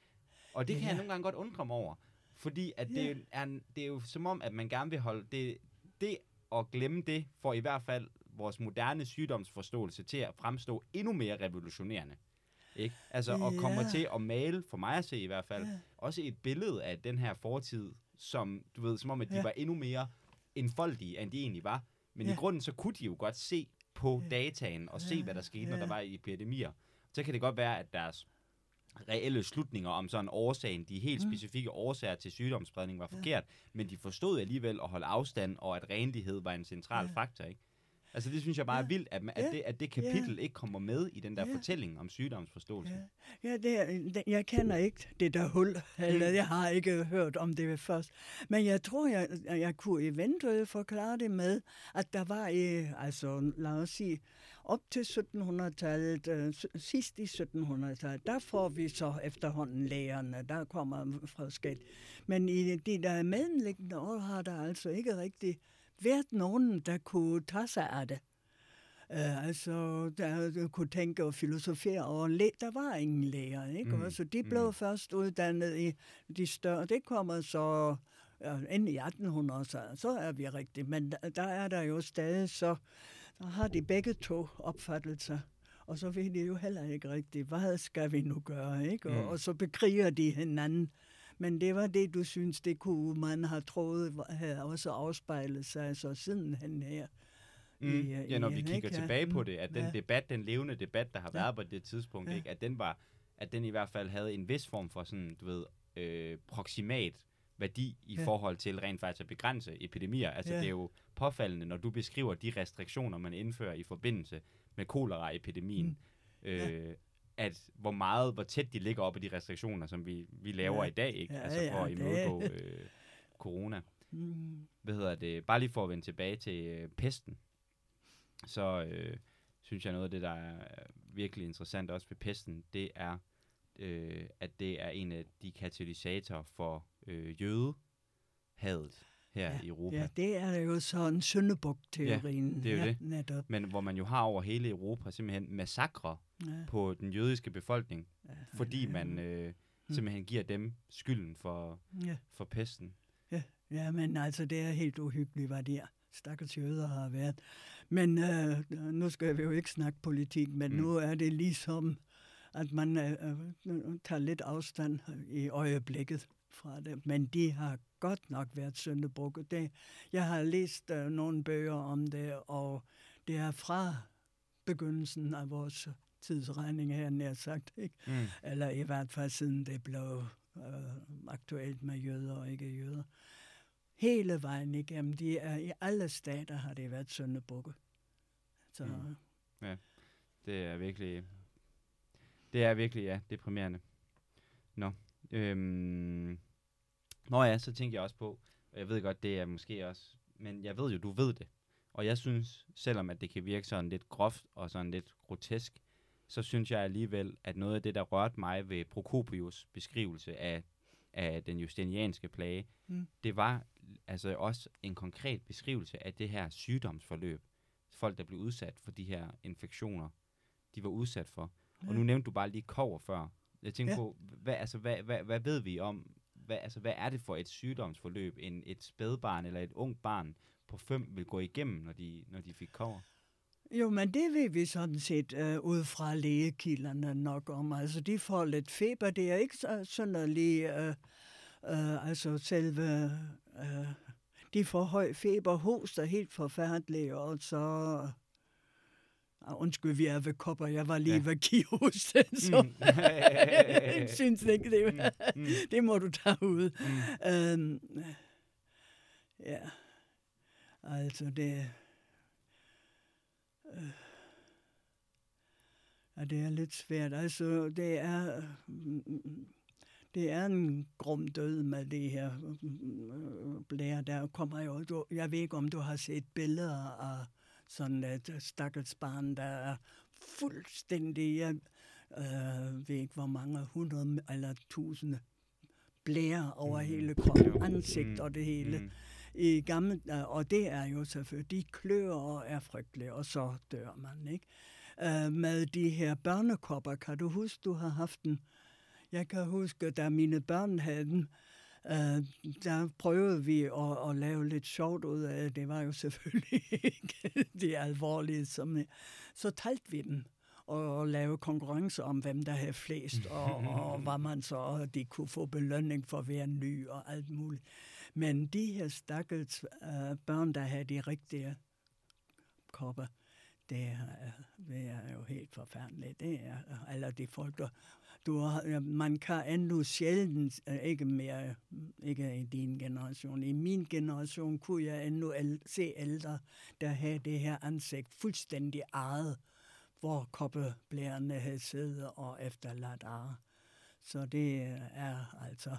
Og det kan Ja. jeg nogle gange godt undre mig over. Fordi at Ja. det, er, en- det er jo som om, at man gerne vil holde det, det at glemme det, for i hvert fald vores moderne sygdomsforståelse til at fremstå endnu mere revolutionerende. Ikke? Altså, og kommer Ja. til at male, for mig at se i hvert fald, Ja. også et billede af den her fortid, som, du ved, som om, at de Ja. var endnu mere enfoldige, end de egentlig var. Men Ja. i grunden, så kunne de jo godt se på dataen og se, Ja, hvad der skete, når ja. der var epidemier. Så kan det godt være, at deres reelle slutninger om sådan årsagen, de helt Mm. specifikke årsager til sygdomsspredning var forkert, men de forstod alligevel at holde afstand, og at renlighed var en central Ja. faktor, ikke? Altså det synes jeg bare er Ja. vildt, at, man, at, Ja. det, at det kapitel ikke kommer med i den der Ja. fortælling om sygdomsforståelse. Ja, ja det er, jeg kender ikke det der hul, eller jeg har ikke hørt om det først. Men jeg tror, jeg, jeg kunne eventuelt forklare det med, at der var, i, altså lad os sige, op til 1700-tallet, øh, sidst i 1700-tallet, der får vi så efterhånden lægerne, der kommer forskel. Men i de der mellemliggende år har der altså ikke rigtig været nogen, der kunne tage sig af det. Uh, altså, der, der kunne tænke og filosofere over læ- Der var ingen læger, ikke? Mm, Mm. Så de blev mm. mm. først uddannet i de større... Det kommer så ja, ind i 1800 så, er vi rigtigt. Men der, der er der jo stadig så... Der har de begge to opfattelser. Og så ved de jo heller ikke rigtigt, hvad skal vi nu gøre, ikke? Og, Mm. mm. og så bekriger de hinanden. Men det var det, du synes, det kunne man have troet, havde også afspejlet sig så sidenhen her Mm. i, ja, når i vi kigger ikke? tilbage på Mm. det, at den ja. debat, den levende debat, der har Ja. været på det tidspunkt, Ja. ikke, at den var, at den i hvert fald havde en vis form for sådan, du ved, øh, proximat værdi i Ja. forhold til rent faktisk at begrænse epidemier. Altså, Ja. det er jo påfaldende, når du beskriver de restriktioner, man indfører i forbindelse med koleraepidemien, Mm. øh, at hvor meget, hvor tæt de ligger op af de restriktioner, som vi, vi laver Ja. i dag, ikke? Ja, altså for ja, at det- imødegå øh, corona. Mm. Hvad hedder det? Bare lige for at vende tilbage til øh, pesten, så øh, synes jeg noget af det, der er virkelig interessant også ved pesten, det er, øh, at det er en af de katalysatorer for øh, jødehadet her Ja, i Europa. Ja, det er jo sådan Søndebuk-teorien. det er jo ja, det. Netop. Men hvor man jo har over hele Europa simpelthen massakre Ja, på den jødiske befolkning, ja, fordi ja, man øh, Mm. simpelthen giver dem skylden for, Ja, for pesten. ja, men altså, det er helt uhyggeligt, hvad de er. Stakkels jøder har været. Men øh, nu skal vi jo ikke snakke politik, men Mm. nu er det ligesom, at man øh, øh, tager lidt afstand i øjeblikket fra det. Men de har godt nok været syndebukke. Det, jeg har læst øh, nogle bøger om det, og det er fra begyndelsen af vores tidsregning her, nær sagt. Ikke? Mm. Eller i hvert fald siden det blev øh, aktuelt med jøder og ikke jøder. Hele vejen igennem, de er, i alle stater har det været søndebukke. Så Mm. Det er virkelig, det er virkelig, ja, deprimerende. Nå, øhm, Nå ja, så tænker jeg også på, og jeg ved godt, det er måske også, men jeg ved jo, du ved det. Og jeg synes, selvom at det kan virke sådan lidt groft og sådan lidt grotesk, så synes jeg alligevel, at noget af det, der rørte mig ved Prokopius beskrivelse af, af den justinianske plage, Mm. det var altså også en konkret beskrivelse af det her sygdomsforløb. Folk, der blev udsat for de her infektioner, de var udsat for. Og Ja. nu nævnte du bare lige kover før. Jeg tænker Ja. på, hvad, altså, hvad, hvad, hvad ved vi om, hvad, altså, hvad er det for et sygdomsforløb, en, et spædbarn eller et ungt barn på fem vil gå igennem, når de, når de fik kover? Jo, men det ved vi sådan set øh, ud fra lægekilderne nok om. Altså, de får lidt feber. Det er ikke så, sådan lige, øh, øh, altså selve, øh, de får høj feber, hoster helt forfærdeligt, og så... Ah, undskyld, vi er ved kopper. Jeg var lige Ja. ved kihosten, så Mm. *laughs* jeg synes ikke, det, Mm, mm, *laughs* det må du tage ud. mm. Øhm, ja, altså det... Øh, det er lidt svært. Altså, det er... mm, Det er en grum død med det her øh, blære. Der kommer jo... Du, jeg ved ikke, om du har set billeder af sådan et stakkels barn, der er fuldstændig... Jeg øh, ved ikke, hvor mange hundrede eller tusinde blære over Mhm. hele kroppen, ansigt Mm. og det hele. Mm. I gamle, øh, og det er jo selvfølgelig, de klør og er frygtelige, og så dør man, ikke? Øh, med de her børnekopper, kan du huske, du har haft den? Jeg kan huske, da mine børn havde den, øh, der prøvede vi at, at lave lidt sjovt ud af det. Det var jo selvfølgelig *laughs* ikke det alvorlige. Som, så talte vi dem og, og lave konkurrence om, hvem der havde flest, og, og *laughs* hvad man så, og de kunne få belønning for hver ny og alt muligt. Men de her stakkels øh, børn, der havde de rigtige kopper, det er, øh, det er jo helt forfærdeligt. Det er, øh, alle de folk, der, du man kan endnu sjældent, øh, ikke mere, ikke i din generation, i min generation kunne jeg endnu el- se ældre, der havde det her ansigt fuldstændig ejet, hvor koppeblærerne havde siddet og efterladt ar. Så det er altså,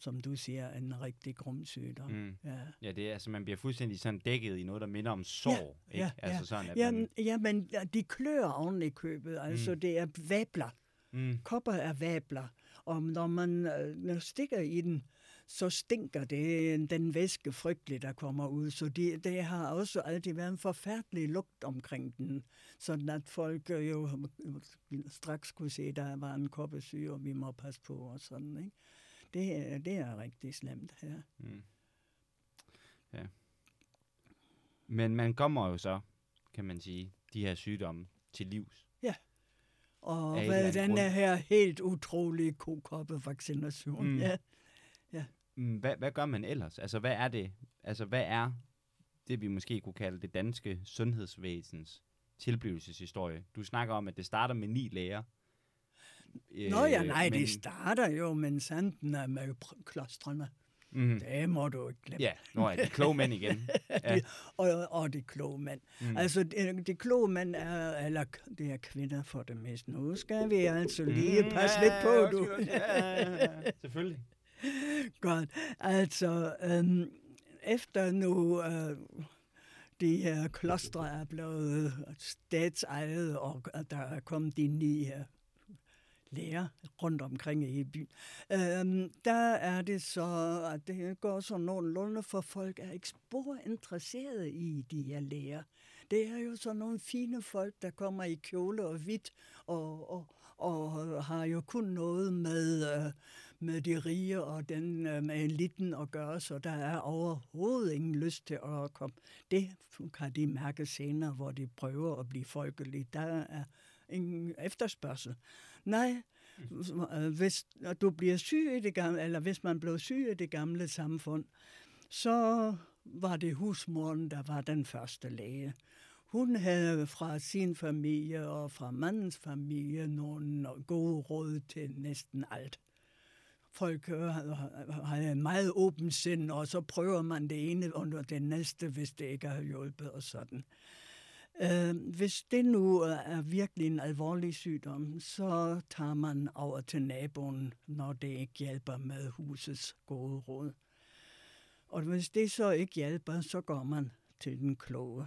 som du siger, en rigtig grum sygdom. Mm. Ja. Ja, det er, altså, man bliver fuldstændig sådan dækket i noget, der minder om sår, ikke? ja, altså ja. sådan, at Jamen, man, ja, de klør oven i købet. Altså, Mm. det er vabler. mm, Kopper er vabler. Og når man øh, stikker i den, så stinker det den væske frygteligt, der kommer ud. Så det, det har også altid været en forfærdelig lugt omkring den. Sådan at folk øh, jo straks kunne se, at der var en koppesyge, og vi må passe på og sådan, ikke? Det, er- det er rigtig slemt her. mm. Ja. Men man kommer jo så, kan man sige, de her sygdomme til livs. Og Af en hvad den er her helt utrolige kokoppevaccination. Mm. Mm. Ja. Mm, Hvad, hvad gør man ellers? Altså, hvad er det? Altså, hvad er det, vi måske kunne kalde det danske sundhedsvæsens tilblivelseshistorie. Du snakker om, at det starter med ni læger. Nå ja, nej, øh, men... det starter jo, men sanden er med klostrene. Mm. Det må du ikke glemme. Ja, nu er det kloge mænd igen. *laughs* Ja. og, og de kloge mænd. Mm. Altså, de, de kloge mænd er, eller det er kvinder for det meste. Nu skal vi altså lige mm, passe ja, lidt på, du. Ja, ja, ja, *laughs* selvfølgelig. Godt. Altså, øhm, efter nu øh, de her klostre er blevet statsejet, og der er kommet de her lærer rundt omkring i byen. Øhm, der er det så, at det går så nogenlunde, for folk er ikke spor interesserede i de her lærer. Det er jo så nogle fine folk, der kommer i kjole og hvidt, og, og, og har jo kun noget med, øh, med de rige og den øh, med eliten at gøre, så der er overhovedet ingen lyst til at komme. Det kan de mærke senere, hvor de prøver at blive folkelige. Der er ingen efterspørgsel. Nej, hvis du bliver syg i det gamle, eller hvis man blev syg i det gamle samfund, så var det husmoren, der var den første læge. Hun havde fra sin familie og fra mandens familie nogle gode råd til næsten alt. Folk øh, har en meget åben sind, og så prøver man det ene under det næste, hvis det ikke har hjulpet og sådan. Øh, hvis det nu er virkelig en alvorlig sygdom, så tager man over til naboen, når det ikke hjælper med husets gode råd. Og hvis det så ikke hjælper, så går man til den kloge.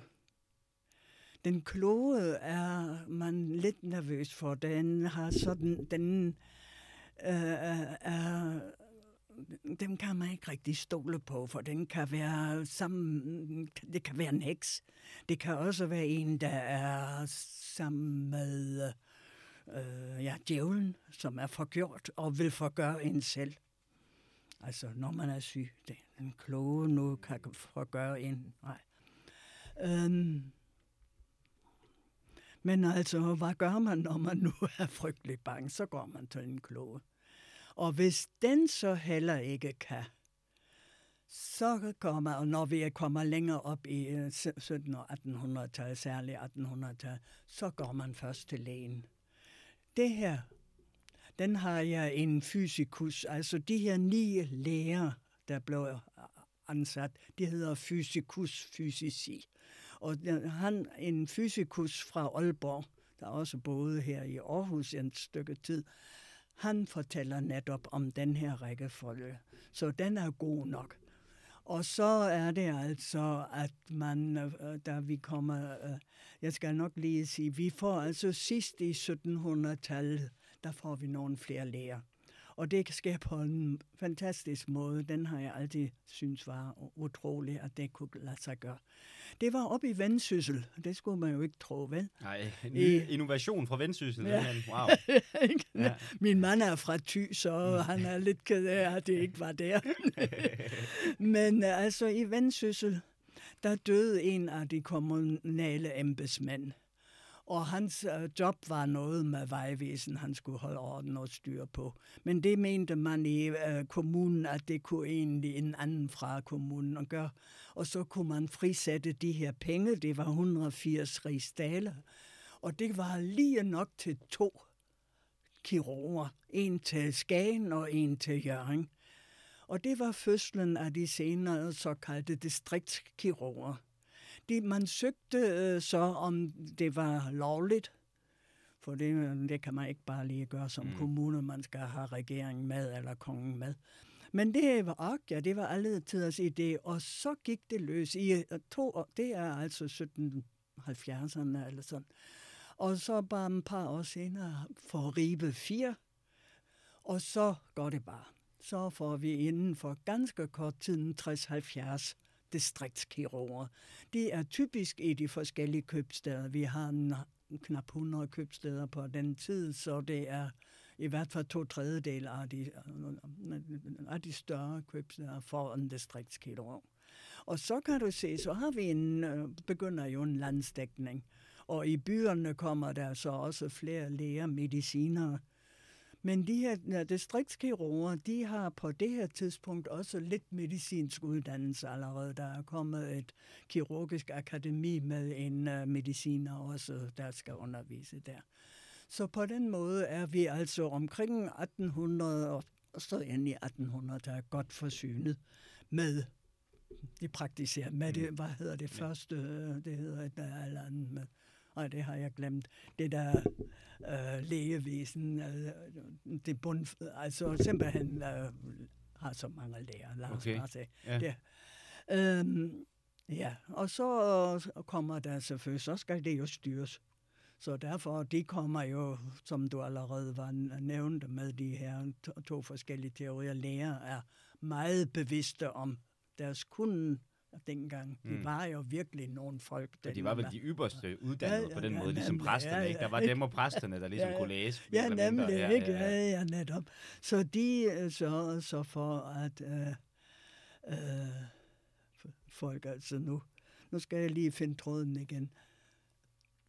Den kloge er man lidt nervøs for. Den har sådan, den øh, er dem kan man ikke rigtig stole på, for den kan være sammen, det kan være en heks. Det kan også være en, der er sammen med øh, ja, djævlen, som er forgjort og vil forgøre en selv. Altså, når man er syg, det en kloge nu kan forgøre en. Nej. Øhm, men altså, hvad gør man, når man nu er frygtelig bange? Så går man til en kloge. Og hvis den så heller ikke kan, så kommer, og når vi kommer længere op i øh, 1700- og 1800-tallet, særligt 1800-tallet, så går man først til lægen. Det her, den har jeg en fysikus, altså de her ni læger, der blev øh, ansat, de hedder fysikus fysici. Og øh, han, en fysikus fra Aalborg, der også boede her i Aarhus en stykke tid, han fortæller netop om den her rækkefølge. Så den er god nok. Og så er det altså, at man, øh, da vi kommer, øh, jeg skal nok lige sige, vi får altså sidst i 1700-tallet, der får vi nogle flere læger. Og det sker på en fantastisk måde. Den har jeg altid synes var utrolig, at det kunne lade sig gøre. Det var oppe i Vendsyssel. Det skulle man jo ikke tro, vel? Nej, en ny innovation fra Vendsyssel. Ja. Wow. *laughs* ja. Min mand er fra Thy, så han er lidt ked af, at det ikke var der. *laughs* Men altså i Vendsyssel, der døde en af de kommunale embedsmænd. Og hans øh, job var noget med vejvæsen, han skulle holde orden og styr på. Men det mente man i øh, kommunen, at det kunne egentlig en anden fra kommunen at gøre. Og så kunne man frisætte de her penge, det var 180 rigsdaler. Og det var lige nok til to kirurger. En til Skagen og en til Jørgen. Og det var fødslen af de senere såkaldte distriktskirurger det, man søgte øh, så, om det var lovligt, for det, det kan man ikke bare lige gøre som mm. kommune, man skal have regeringen med eller kongen med. Men det var ok, ja, det var alle tiders idé, og så gik det løs i øh, to år, det er altså 1770'erne eller sådan. Og så bare et par år senere får Ribe 4, og så går det bare. Så får vi inden for ganske kort tid 60-70 distriktskirurger. De er typisk i de forskellige købsteder. Vi har knap 100 købsteder på den tid, så det er i hvert fald to tredjedel af de, af de større købsteder for en distriktskirurg. Og så kan du se, så har vi en, øh, begynder jo en landsdækning. Og i byerne kommer der så også flere læger, mediciner, men de her distriktskirurger, de har på det her tidspunkt også lidt medicinsk uddannelse allerede. Der er kommet et kirurgisk akademi med en uh, mediciner også, der skal undervise der. Så på den måde er vi altså omkring 1800 og så ind i 1800 der er godt forsynet med de praktiserer med det, hvad hedder det første, det hedder et eller andet med, og det har jeg glemt, det der øh, lægevæsen, øh, det bund, altså simpelthen øh, har så mange læger, lad os Okay. bare sige. Ja. Det, øhm, ja, og så kommer der selvfølgelig, så skal det jo styres. Så derfor, de kommer jo, som du allerede var nævnt med de her to, to forskellige teorier, læger er meget bevidste om deres kunden dengang. De Mm. var jo virkelig nogle folk. Og de var vel de ypperste uddannede Ja, på den ja, måde, ligesom nemlig. præsterne, Ja, ikke? Der ja, var ikke? dem og præsterne, der ligesom Ja, ja. kunne læse. Ja, eller mindre. nemlig, Ja, ikke? ja, Ja, ja. ja, netop. Så de øh, sørger så for, at øh, øh, folk altså nu, nu skal jeg lige finde tråden igen.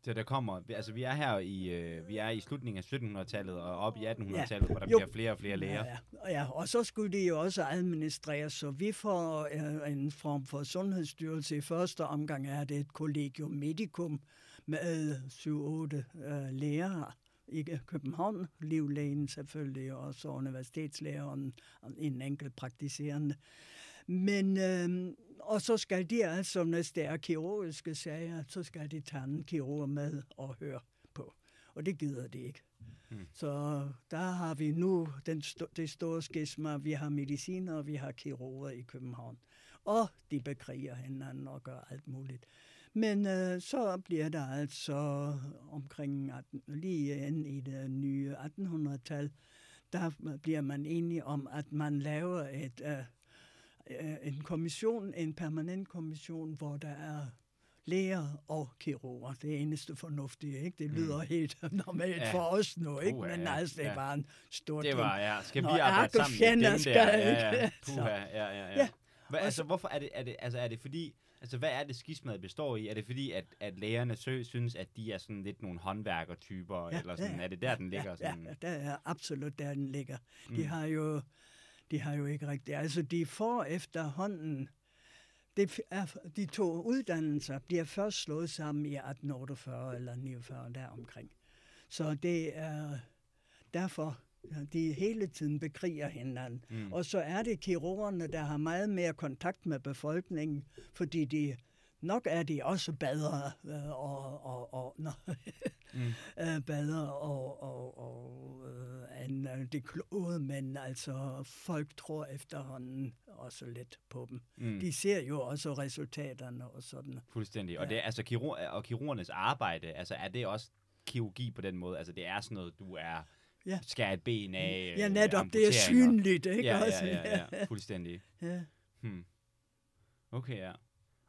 Så der kommer, altså vi er her i, øh, vi er i slutningen af 1700-tallet og op i 1800-tallet, Ja, hvor der jo. bliver flere og flere læger. Ja, ja. Og ja, og så skulle de jo også administreres, så vi får øh, en form for sundhedsstyrelse. I første omgang er det et collegium medicum med 7-8 øh, læger i København. Livlægen selvfølgelig, og så universitetslæger og en, enkelt praktiserende. Men, øh, og så skal de altså, hvis det er kirurgiske sager, så skal de tage en kirurg med og høre på. Og det gider de ikke. Mm. Så der har vi nu den sto- det store skisma. Vi har mediciner, og vi har kirurger i København. Og de bekriger hinanden og gør alt muligt. Men øh, så bliver der altså omkring 18, lige ind i det nye 1800-tal, der bliver man enige om, at man laver et, øh, en kommission, en permanent kommission, hvor der er læger og kirurger. Det er eneste fornuftige, ikke? Det lyder mm. helt *laughs* normalt Ja. for os nu, ikke? Puha, Men altså, det Ja. var en stor Det var, ja. Skal vi Nå, arbejde sammen med dem skal der? Ja, ja. Puha, *laughs* ja, ja, ja. Ja. Hvad, Og altså, hvorfor er det, er det, altså, er det fordi, altså, hvad er det skismadet består i? Er det fordi, at, at lægerne sø, synes, at de er sådan lidt nogle håndværkertyper, Ja, eller sådan, ja, er det der, den ligger? Ja, sådan? ja, der er absolut der, den ligger. De Mm. har jo de har jo ikke rigtigt. Altså, de får efterhånden... Det er, de to uddannelser bliver først slået sammen i 1848 eller 49 deromkring. Så det er derfor, de hele tiden bekriger hinanden. Mm. Og så er det kirurgerne, der har meget mere kontakt med befolkningen, fordi de nok er de også bedre øh, og, og, og nå, Mm. *laughs* øh, bedre og, og, og øh, end øh, det kloge, men altså folk tror efterhånden også lidt på dem. Mm. De ser jo også resultaterne og sådan. Fuldstændig. Og, Ja. det, er- altså, kirurg, og kirurgernes arbejde, altså, er det også kirurgi på den måde? Altså, det er sådan noget, du er Ja. skærer et ben af, Ja, øh, netop, det er synligt, ikke Ja, også? ja, ja, *laughs* ja, fuldstændig. ja. Hmm. Okay, ja.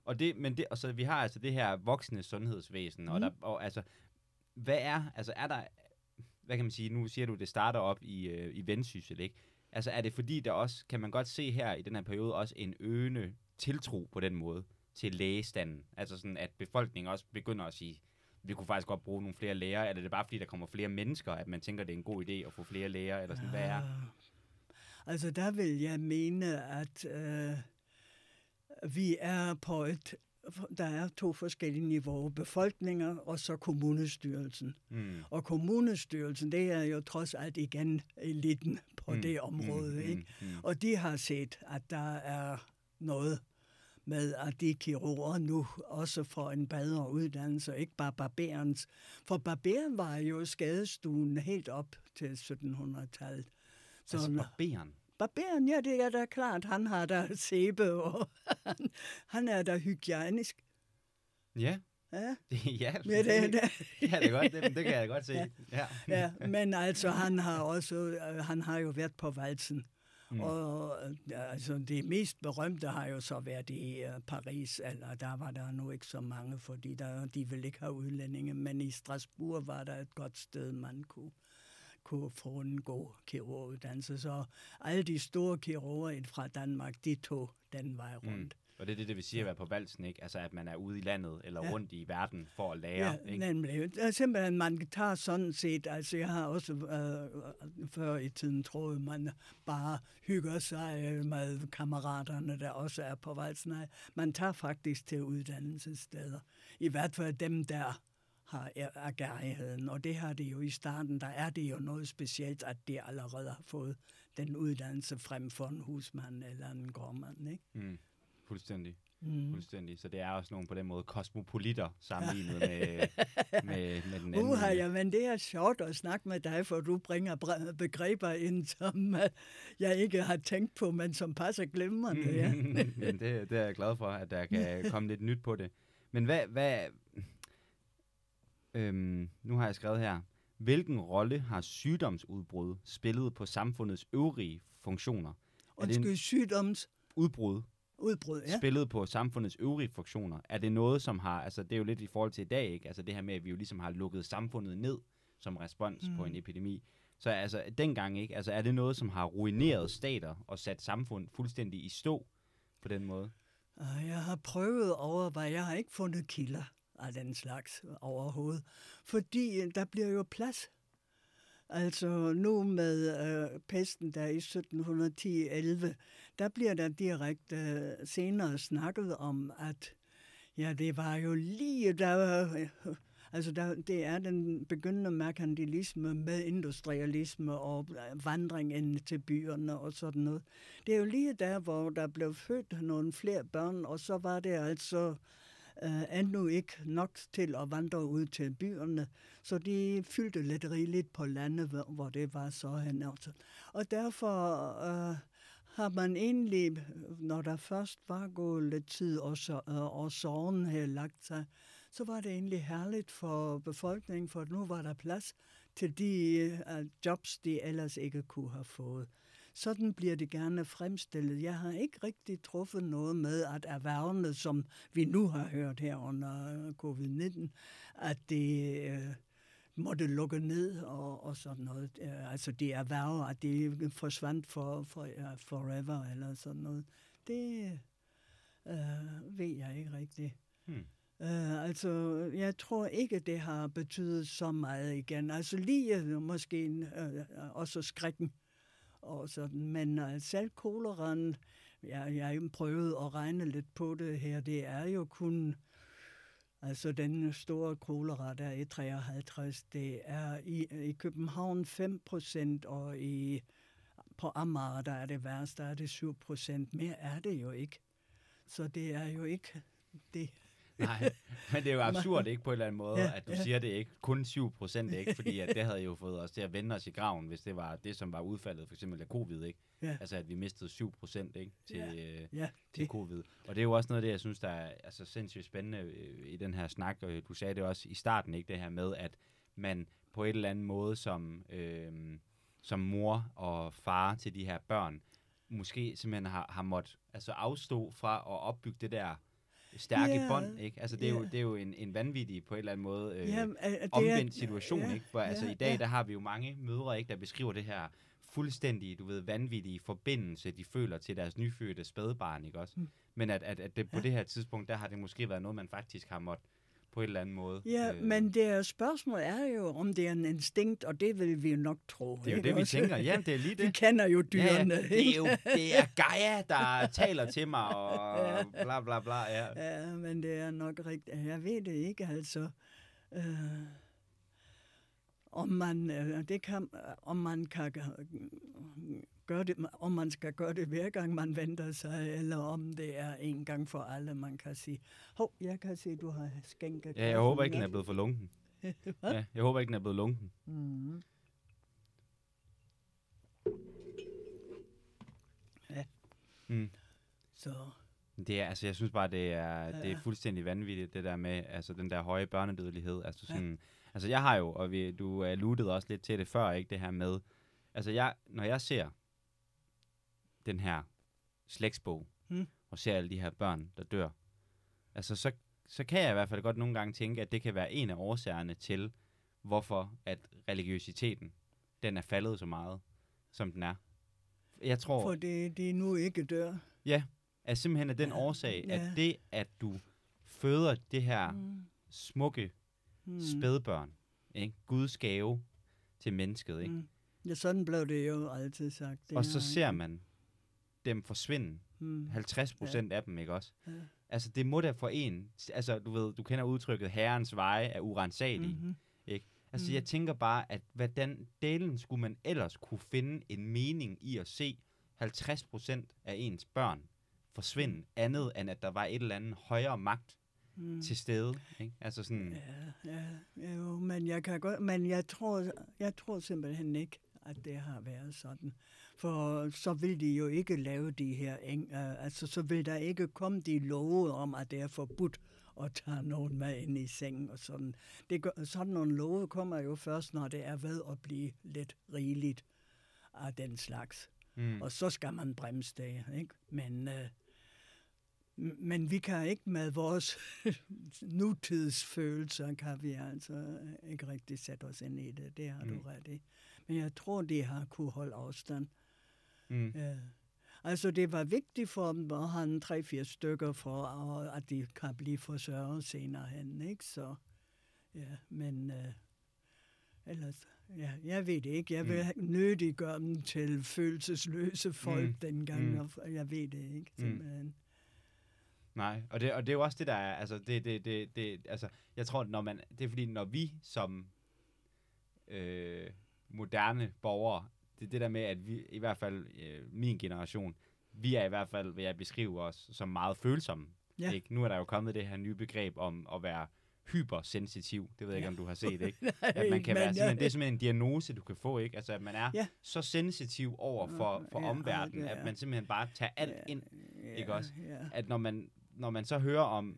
Og det, men det, og så vi har altså det her voksne sundhedsvæsen, mm. og, Mhm. der, og altså, hvad er, altså er der, hvad kan man sige, nu siger du, det starter op i, øh, i Vendsyssel, ikke? Altså er det fordi, der også, kan man godt se her i den her periode, også en øgende tiltro på den måde til lægestanden? Altså sådan, at befolkningen også begynder at sige, vi kunne faktisk godt bruge nogle flere læger, eller er det bare fordi, der kommer flere mennesker, at man tænker, det er en god idé at få flere læger, eller sådan, hvad er? Ah. Altså, der vil jeg mene, at øh, vi er på et... Der er to forskellige niveauer. Befolkninger og så kommunestyrelsen. Mm. Og kommunestyrelsen, det er jo trods alt igen eliten på Mm, mm, det område. mm, Mm, ikke? mm, mm. Og de har set, at der er noget med, at de kirurger nu også får en bedre uddannelse, ikke bare barberens. For barberen var jo skadestuen helt op til 1700-tallet. Så Altså, altså, barberen. Barberen, ja, det er da klart, han har da sæbe, og *laughs* han, han er da hygienisk. Ja, Ja, *laughs* det, ja, ja det, det, det kan jeg da godt, det, det kan jeg godt *laughs* se. Ja. ja, men altså, han har også, øh, han har jo været på valsen. Mm. Og øh, altså, det mest berømte har jo så været i uh, Paris, eller der var der nu ikke så mange, fordi der, de ville ikke have udlændinge, men i Strasbourg var der et godt sted, man kunne, kunne god kirurguddannelse. Så alle de store kirurger fra Danmark, de tog den vej rundt. Og det er det, det vil sige at være på valsen, ikke? Altså, at man er ude i landet eller Ja. rundt i verden for at lære, Ja, ikke? nemlig. Det er simpelthen, man tager sådan set, altså jeg har også øh, før i tiden troet, man bare hygger sig øh, med kammeraterne, der også er på vej. Nej, man tager faktisk til uddannelsessteder. I hvert fald dem, der har agerigheden, og det har det jo i starten, der er det jo noget specielt, at de allerede har fået den uddannelse frem for en husmand eller en gårdmand, ikke? Mm. Fuldstændig. Mm. Fuldstændig. Så det er også nogle på den måde kosmopolitter sammenlignet med, *laughs* med, med den anden. Uha, ja, men det er sjovt at snakke med dig, for du bringer begreber ind, som uh, jeg ikke har tænkt på, men som passer glimrende. Ja. *laughs* Men det, det er jeg glad for, at der kan *laughs* komme lidt nyt på det. Men hvad... hvad øhm, nu har jeg skrevet her. Hvilken rolle har sygdomsudbrud spillet på samfundets øvrige funktioner? Er det en Undskyld, sygdoms udbrud udbrud, ja. spillet på samfundets øvrige funktioner? Er det noget, som har... Altså, det er jo lidt i forhold til i dag, ikke? Altså, det her med, at vi jo ligesom har lukket samfundet ned som respons mm. på en epidemi. Så altså, dengang, ikke? Altså, er det noget, som har ruineret stater og sat samfund fuldstændig i stå på den måde? Og Jeg har prøvet over, hvad jeg har ikke fundet kilder af den slags overhovedet. Fordi øh, der bliver jo plads. Altså nu med øh, pesten der i 1710-11, der bliver der direkte øh, senere snakket om, at ja, det var jo lige der, øh, altså der, det er den begyndende merkantilisme med industrialisme og øh, vandring ind til byerne og sådan noget. Det er jo lige der, hvor der blev født nogle flere børn, og så var det altså øh, endnu ikke nok til at vandre ud til byerne, så de fyldte lidt rigeligt på landet, hvor- hvor det var så hen. også. Og derfor øh, har man egentlig, når der først var gået lidt tid, og, så, øh, og sorgen havde lagt sig, så var det egentlig herligt for befolkningen, for nu var der plads til de øh, jobs, de ellers ikke kunne have fået. Sådan bliver det gerne fremstillet. Jeg har ikke rigtig truffet noget med, at erhvervene, som vi nu har hørt her under øh, covid-19, at det øh, måtte lukke ned og, og sådan noget. Øh, Altså de erhverver, at de forsvandt for, for ja, forever eller sådan noget. Det øh, ved jeg ikke rigtigt. Hmm. Uh, altså, jeg tror ikke, det har betydet så meget igen. Altså lige øh, måske uh, også skrækken og sådan. Men øh, uh, selv koleraen, ja, jeg har prøvet at regne lidt på det her, det er jo kun, altså den store kolera, der er i 53, det er i, i København 5 procent, og i, på Amager, der er det værst, der er det 7 procent. Mere er det jo ikke. Så det er jo ikke det. Nej, men det er jo absurd, ikke på en eller anden måde, Ja, at du ja. siger det ikke. Kun 7 procent, ikke? Fordi at det havde jo fået os til at vende os i graven, hvis det var det, som var udfaldet, for eksempel af covid, ikke? Ja. Altså, at vi mistede 7 procent, ikke? Til, Ja. ja. øh, til det, covid. Og det er jo også noget af det, jeg synes, der er altså, sindssygt spændende øh, i den her snak, og du sagde det også i starten, ikke? Det her med, at man på et eller andet måde som, øh, som mor og far til de her børn, måske simpelthen har, har måttet altså afstå fra at opbygge det der stærke Ja, bånd, ikke? Altså, det er, jo, ja. det er jo en, en vanvittig, på en eller anden måde, øh, ja, øh, det er- omvendt situation, ja, ikke? For altså, ja, i dag, ja. der har vi jo mange mødre, ikke, der beskriver det her fuldstændig, du ved, vanvittige forbindelse, de føler til deres nyfødte spædbarn, ikke også? Mm. Men at, at, at det, på Ja. det her tidspunkt, der har det måske været noget, man faktisk har måttet på en eller anden måde. Ja, øh, men det er spørgsmål er jo, om det er en instinkt, og det vil vi jo nok tro. Det er jo det, vi også? tænker. Ja, det er lige Vi det. kender jo Ja, ja, dyrene. det er jo det er Gaia, der taler til mig, og *laughs* bla bla bla. Ja. Ja, men det er nok rigtigt. Jeg ved det ikke, altså. Øh, om man, øh, det kan, om man kan gøre- det, om man skal gøre det hver gang man venter sig, eller om det er en gang for alle, man kan sige. Hov, jeg kan se, du har skænket. ja, jeg håber ikke, den er blevet for lunken. *laughs* Ja, jeg håber ikke, den er blevet lunken. Mm. Ja. Mm. Så, Det er, altså, jeg synes bare, det er, det Ja. er fuldstændig vanvittigt, det der med, altså, den der høje børnedødelighed. Altså, Ja. sådan, altså, jeg har jo, og vi, du uh, lutede også lidt til det før, ikke, det her med, altså, jeg, når jeg ser den her slægtsbog, Mm. og ser alle de her børn, der dør, altså, så, så kan jeg i hvert fald godt nogle gange tænke, at det kan være en af årsagerne til, hvorfor at religiøsiteten, den er faldet så meget, som den er. Jeg tror... for det, det er nu ikke dør. Ja, er simpelthen af den Ja, årsag, ja. at det, at du føder det her Mm. smukke Mm. spædbørn, ikke? Guds gave til mennesket, ikke? Mm. Ja, sådan blev det jo altid sagt. Det Og så er- ser man dem forsvinde, Mm. 50 procent af dem, ikke også? Ja. Altså, det må da for en, altså, du ved, du kender udtrykket, herrens veje er urensagelige. Mhm. Altså, Mm. jeg tænker bare, at hvordan delen skulle man ellers kunne finde en mening i at se 50 procent af ens børn forsvinde, andet end at der var et eller andet højere magt Mm. til stede, ikke? Altså sådan, Ja, ja, jo, men jeg kan godt, men jeg tror, jeg tror simpelthen ikke, at det har været sådan. For så vil de jo ikke lave de her, uh, altså så vil der ikke komme de love om, at det er forbudt at tage nogen med ind i sengen og sådan. Det gør, sådan nogle love kommer jo først, når det er ved at blive lidt rigeligt af den slags. mm, Og så skal man bremse det, ikke? Men, øh, men vi kan ikke med vores *laughs* nutidsfølelser, kan vi altså øh, ikke rigtig sætte os ind i det. Det har. Mm. du ret i. Men jeg tror, de har kunne holde afstand. mm, Ja. Altså, det var vigtigt for dem at have tre-fire stykker for, og at de kan blive forsørget senere hen, ikke? Så, ja, men øh, ellers, ja, jeg ved det ikke. Jeg vil mm. nødig gøre dem til følelsesløse folk Mm. mm. dengang, Mm. og jeg ved det ikke, Mm. simpelthen. Nej, og det, og det er jo også det, der er, altså, det, det, det, det, altså, jeg tror, når man, det er fordi, når vi som øh, moderne borgere, det er det der med, at vi, i hvert fald øh, min generation, vi er i hvert fald, vil jeg beskrive os, som meget følsomme. Ja. Ikke? Nu er der jo kommet det her nye begreb om at være hypersensitiv. Det ved jeg ikke, Ja. om du har set, *laughs* ikke? At man kan men være simpelthen, det er simpelthen en diagnose, du kan få, ikke? Altså, at man er Ja. så sensitiv over for, for Ja, omverdenen, det er- at man simpelthen bare tager alt Ja. ind. ja, ikke også? Ja. At når man, når man så hører om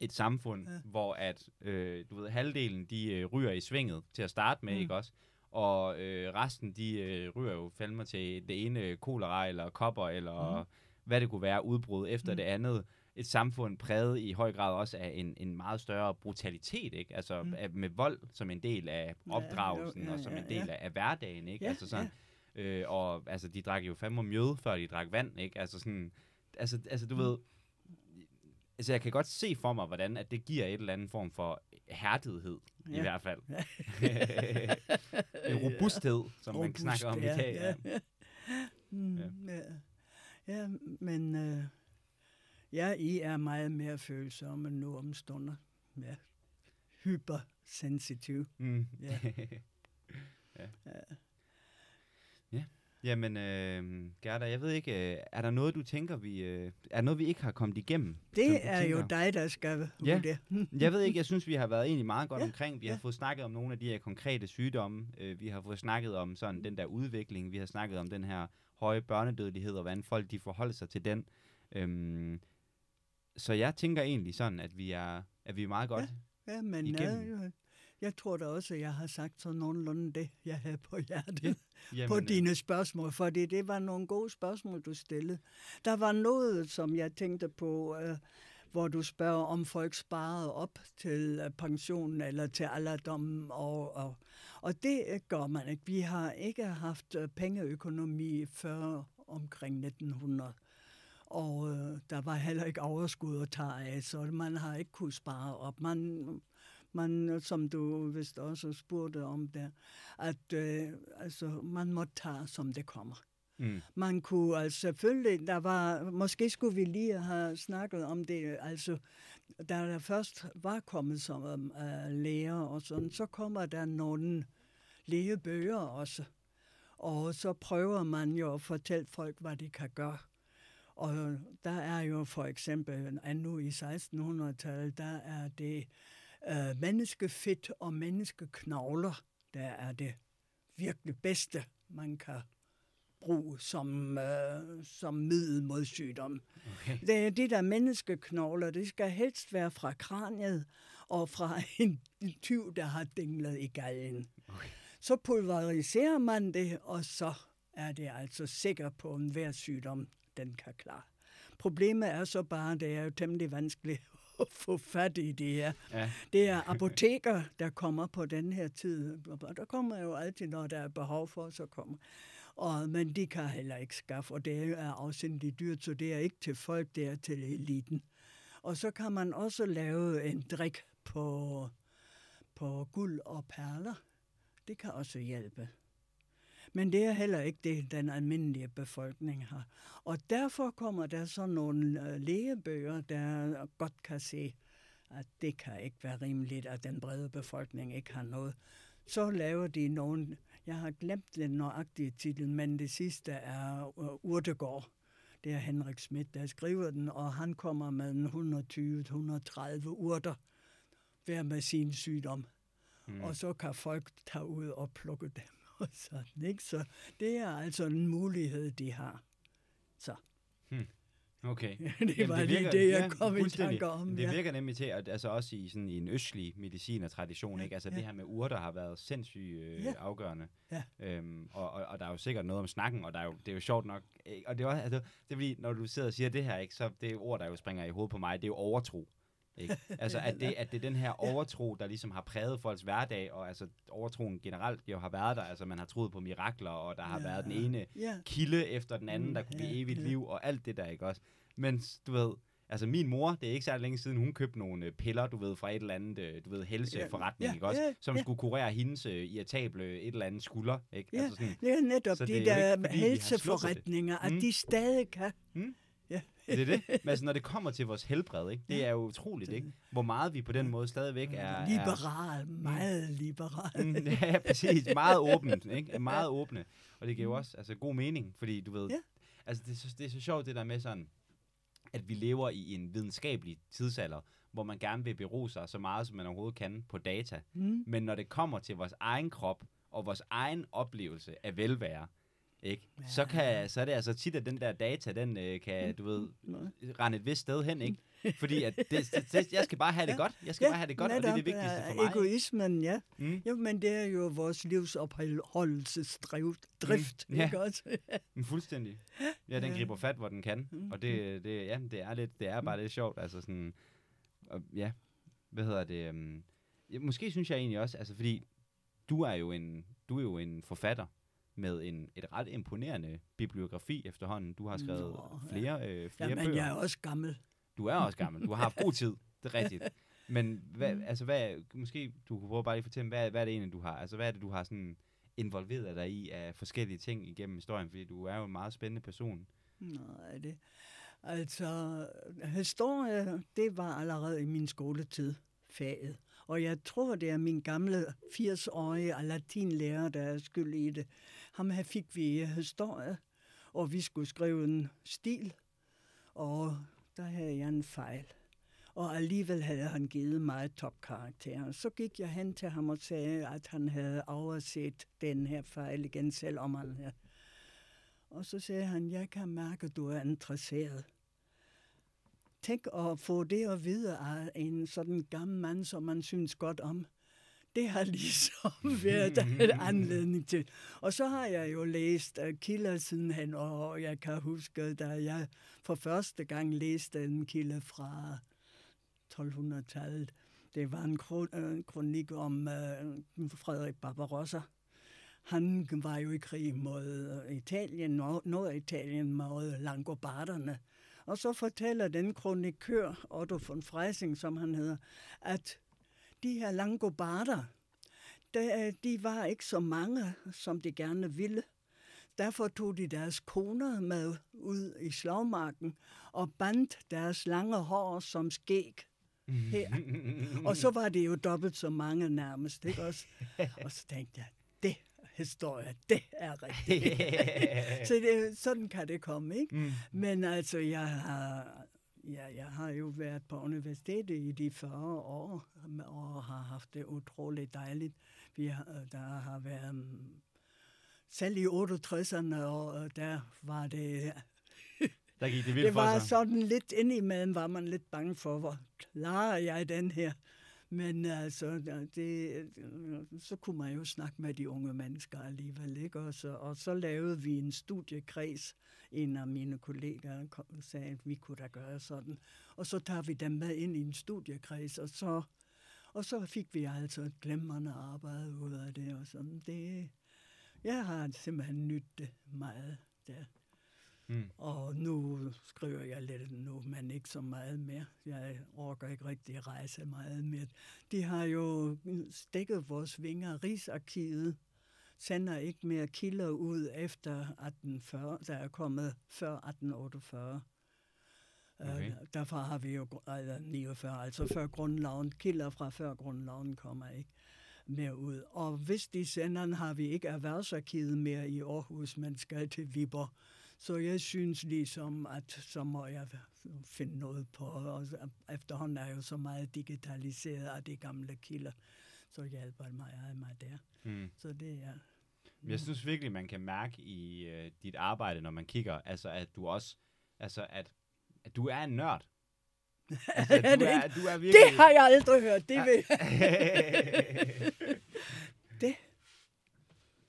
Ja. et samfund, Ja. ja. hvor at, øh, du ved, halvdelen, de øh, ryger i svinget til at starte med, mm. ikke også? Og øh, resten, de øh, ryger jo fandme til det ene kolera, eller kopper, eller Mm. hvad det kunne være, udbrud efter Mm. det andet. Et samfund præget i høj grad også af en, en meget større brutalitet, ikke? Altså Mm. mm. med vold som en del af Ja, opdragelsen, jo, ja, ja, og som ja, en del ja. af, af hverdagen, ikke? Ja, altså sådan, øh, og altså, de drak jo fandme mjød, før de drak vand, ikke? Altså sådan, altså, altså du Mm. ved, altså jeg kan godt se for mig, hvordan at det giver et eller andet form for hærdighed, ja. i Ja. hvert fald. *laughs* *laughs* en robusthed, som man Robust, snakker om ja, i dag. Ja. Ja. *laughs* Mm, Ja. ja. ja, men øh, ja, I er meget mere følsomme nu om stunder. Ja. Hypersensitiv. Mm. Ja. ja. Ja. Ja. Jamen, øh, Gerda, jeg ved ikke, øh, er der noget, du tænker, vi, øh, er der noget, vi ikke har kommet igennem? Det er jo dig, der skal Ja. vurdere. *laughs* Jeg ved ikke, jeg synes, vi har været egentlig meget godt Ja, omkring. Vi har ja. fået snakket om nogle af de her konkrete sygdomme. Øh, vi har fået snakket om sådan den der udvikling. Vi har snakket om den her høje børnedødelighed, og hvordan folk de forholder sig til den. Øhm, så jeg tænker egentlig sådan, at vi er, at vi er meget godt. Ja, men Igennem. øh, jeg tror da også, at jeg har sagt så nogenlunde det, jeg havde på hjertet. Ja, *laughs* Jamen, på dine spørgsmål, fordi det var nogle gode spørgsmål, du stillede. Der var noget, som jeg tænkte på, øh, hvor du spørger, om folk sparede op til øh, pensionen eller til alderdommen, og, og, og det øh, gør man ikke. Vi har ikke haft øh, pengeøkonomi før omkring 1900. Og øh, der var heller ikke overskud at tage af, så man har ikke kunnet spare op. Man, man, som du vist også spurgte om der, at øh, altså, man må tage, som det kommer. Mm, Man kunne altså selvfølgelig, der var, måske skulle vi lige have snakket om det, altså, da der først var kommet som uh, læger og sådan, så kommer der nogle lægebøger også. Og så prøver man jo at fortælle folk, hvad de kan gøre. Og der er jo for eksempel, endnu i 1600-tallet, der er det øh, menneskefedt og menneskeknogler, der er det virkelig bedste, man kan bruge som, øh, som middel mod sygdom. okay. Det, de der menneskeknogler, det skal helst være fra kraniet og fra *laughs* en tyv, der har dinglet i galgen. Okay. Så pulveriserer man det, og så er det altså sikker på, en hver sygdom den kan klare. Problemet er så bare, at det er jo temmelig vanskeligt at få fat i det her. Ja, Det er apoteker, der kommer på den her tid. Og der kommer jo altid, når der er behov for, så kommer. Og, men de kan heller ikke skaffe, og det er afsindigt dyrt, så det er ikke til folk, det er til eliten. Og så kan man også lave en drik på, på guld og perler. Det kan også hjælpe. Men det er heller ikke det, den almindelige befolkning har. Og derfor kommer der så nogle øh, lægebøger, der godt kan se, at det kan ikke være rimeligt, at den brede befolkning ikke har noget. Så laver de nogle, jeg har glemt den nøjagtige titel, men det sidste er uh, Urtegård. Det er Henrik Schmidt, der skriver den, og han kommer med 120-130 urter hver med sin sygdom. Mm. Og så kan folk tage ud og plukke dem og *laughs* sådan, ikke? Så det er altså en mulighed, de har. Så. Hmm. Okay. *laughs* det Jamen, var det virker, lige det, jeg ja, kom i tanke om. Det virker nemlig til, at altså også i, sådan, i en østlig medicinertradition, ikke? altså ja. det her med urter har været sindssygt øh, ja. afgørende. Ja. Øhm, og, og, og, der er jo sikkert noget om snakken, og der er jo, det er jo sjovt nok. Ikke? Og det er, også, altså, det er fordi, når du sidder og siger det her, ikke, så det ord, der jo springer i hovedet på mig, det er jo overtro. Ikke? Altså, at det, at det er den her *laughs* overtro, der ligesom har præget folks hverdag, og altså overtroen generelt jo har været der. Altså, man har troet på mirakler, og der har ja. været den ene ja. kilde efter den anden, der kunne give evigt liv, og alt det der, ikke også? Men du ved, altså min mor, det er ikke særlig længe siden, hun købte nogle øh, piller, du ved, fra et eller andet, øh, du ved, helseforretning, ja, ikke også? Ja, som ja. skulle kurere hendes uh, irritable et eller andet skulder, ikke? Ja, altså sådan, det er netop de der ikke, helseforretninger, at mm. de stadig kan... Mm. Ja. *laughs* det er det. Men altså, når det kommer til vores helbred, ikke? det er jo utroligt, ikke? hvor meget vi på den måde stadigvæk er... Liberal, er, meget liberal. Mm, *laughs* ja, præcis. Meget *laughs* åbent. Ikke? Meget åbne. Og det giver jo mm. også altså, god mening, fordi du ved... Ja. Altså, det, er så, det er så sjovt, det der med sådan at vi lever i en videnskabelig tidsalder, hvor man gerne vil bero sig så meget, som man overhovedet kan på data. Mm. Men når det kommer til vores egen krop og vores egen oplevelse af velvære, ikke? Ja. Så, kan, så er det altså tit, at den der data, den øh, kan, du ved, rende et vist sted hen, ikke? *laughs* Fordi at det, det, jeg skal bare have det ja. godt. Jeg skal ja, bare have det godt, netop, og det er det vigtigste for mig. Egoismen, ja. Mm. Jo, men det er jo vores livsopholdelsesdrift, drift, mm. ja. ikke også? *laughs* men fuldstændig. Ja, den griber fat, hvor den kan. Mm. Og det, det, ja, det er lidt, det er bare lidt sjovt, altså sådan, og, ja, hvad hedder det, um, ja, måske synes jeg egentlig også, altså fordi, du er jo en, du er jo en forfatter, med en, et ret imponerende bibliografi efterhånden. Du har skrevet Nå, flere, ja. øh, flere ja, men bøger. jeg er også gammel. Du er også gammel. Du har haft god tid. Det er rigtigt. Men hvad, mm. altså, hvad, måske du kunne prøve bare lige at fortælle, hvad, hvad er det egentlig, du har? Altså, hvad er det, du har sådan involveret dig i af forskellige ting igennem historien? Fordi du er jo en meget spændende person. Nej, det... Altså, historie, det var allerede i min skoletid faget. Og jeg tror, det er min gamle 80-årige latinlærer, der er skyld i det. Ham her fik vi historie, og vi skulle skrive en stil, og der havde jeg en fejl. Og alligevel havde han givet mig topkarakter. Så gik jeg hen til ham og sagde, at han havde overset den her fejl igen, selvom han havde. Og så sagde han, jeg kan mærke, at du er interesseret. Tænk at få det at vide af en sådan gammel mand, som man synes godt om. Det har ligesom *laughs* været en anledning til. Og så har jeg jo læst uh, kilder sidenhen, og jeg kan huske, da jeg for første gang læste en kilde fra 1200-tallet. Det var en øh, kronik om uh, Frederik Barbarossa. Han var jo i krig mod Italien, Norditalien mod langobarderne. Og så fortæller den kronikør, Otto von Freising, som han hedder, at de her langobarder, de var ikke så mange, som de gerne ville. Derfor tog de deres koner med ud i slagmarken og bandt deres lange hår som skæg her. *laughs* og så var det jo dobbelt så mange nærmest, ikke også? *laughs* Og så tænkte jeg, det historie, det er rigtigt. *laughs* så det, sådan kan det komme, ikke? Mm. Men altså, jeg har, ja, jeg har jo været på universitetet i de 40 år, og har haft det utroligt dejligt. Vi har, der har været, mm, selv i 68'erne, og der var det *laughs* der gik det vildt Det var sådan lidt indimellem, var man lidt bange for, hvor klarer jeg den her? Men altså, det, så kunne man jo snakke med de unge mennesker alligevel, ikke? Og så, og så lavede vi en studiekreds. En af mine kollegaer kom, sagde, at vi kunne da gøre sådan. Og så tager vi dem med ind i en studiekreds, og så, og så fik vi altså et glemrende arbejde ud af det. Og sådan. Det, Jeg har simpelthen nyttet det meget der. Mm. Og nu skriver jeg lidt nu, men ikke så meget mere. Jeg orker ikke rigtig rejse meget mere. De har jo stikket vores vinger. Rigsarkivet sender ikke mere kilder ud efter 1840, der er kommet før 1848. Okay. Uh, derfor har vi jo eller 49, altså før grundloven. Kilder fra før grundloven kommer ikke mere ud. Og hvis de sender har vi ikke erhvervsarkivet mere i Aarhus, man skal til Viborg. Så jeg synes ligesom, at så må jeg finde noget på. Og efterhånden er jo så meget digitaliseret af de gamle kilder, så hjælper mig af mig der. Mm. Så det er... Jeg synes virkelig, man kan mærke i øh, dit arbejde, når man kigger, altså at du også, altså at, at du er en nørd. *laughs* Altså, du, det er, du er virkelig... Det har jeg aldrig hørt, det ved jeg. *laughs* *laughs* Det?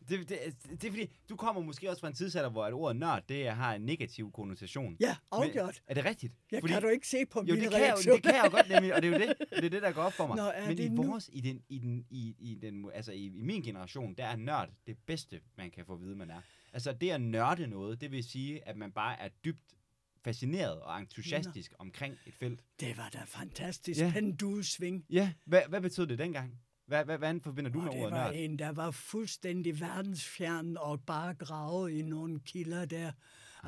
Det, det, det, det er fordi, du kommer måske også fra en tidsalder, hvor et ord nørd, det har en negativ konnotation. Ja, afgjort. er det rigtigt? Jeg fordi, kan du ikke se på jo, min det kan, jeg, reaktion. det kan jeg jo godt nemlig, og det er jo det, *laughs* det, er det der går op for mig. Nå, er Men i nu? vores, i den, i den, i, i den, altså i, i min generation, der er nørd det bedste, man kan få at vide, man er. Altså det at nørde noget, det vil sige, at man bare er dybt fascineret og entusiastisk Nå. omkring et felt. Det var da fantastisk. Ja. Ja. Pendulsving. Ja, hvad, hvad betød det dengang? Hvad, hvad, hvad forbinder du Og med det ordet var nørd? en, der var fuldstændig verdensfjern og bare grave i nogle kilder der.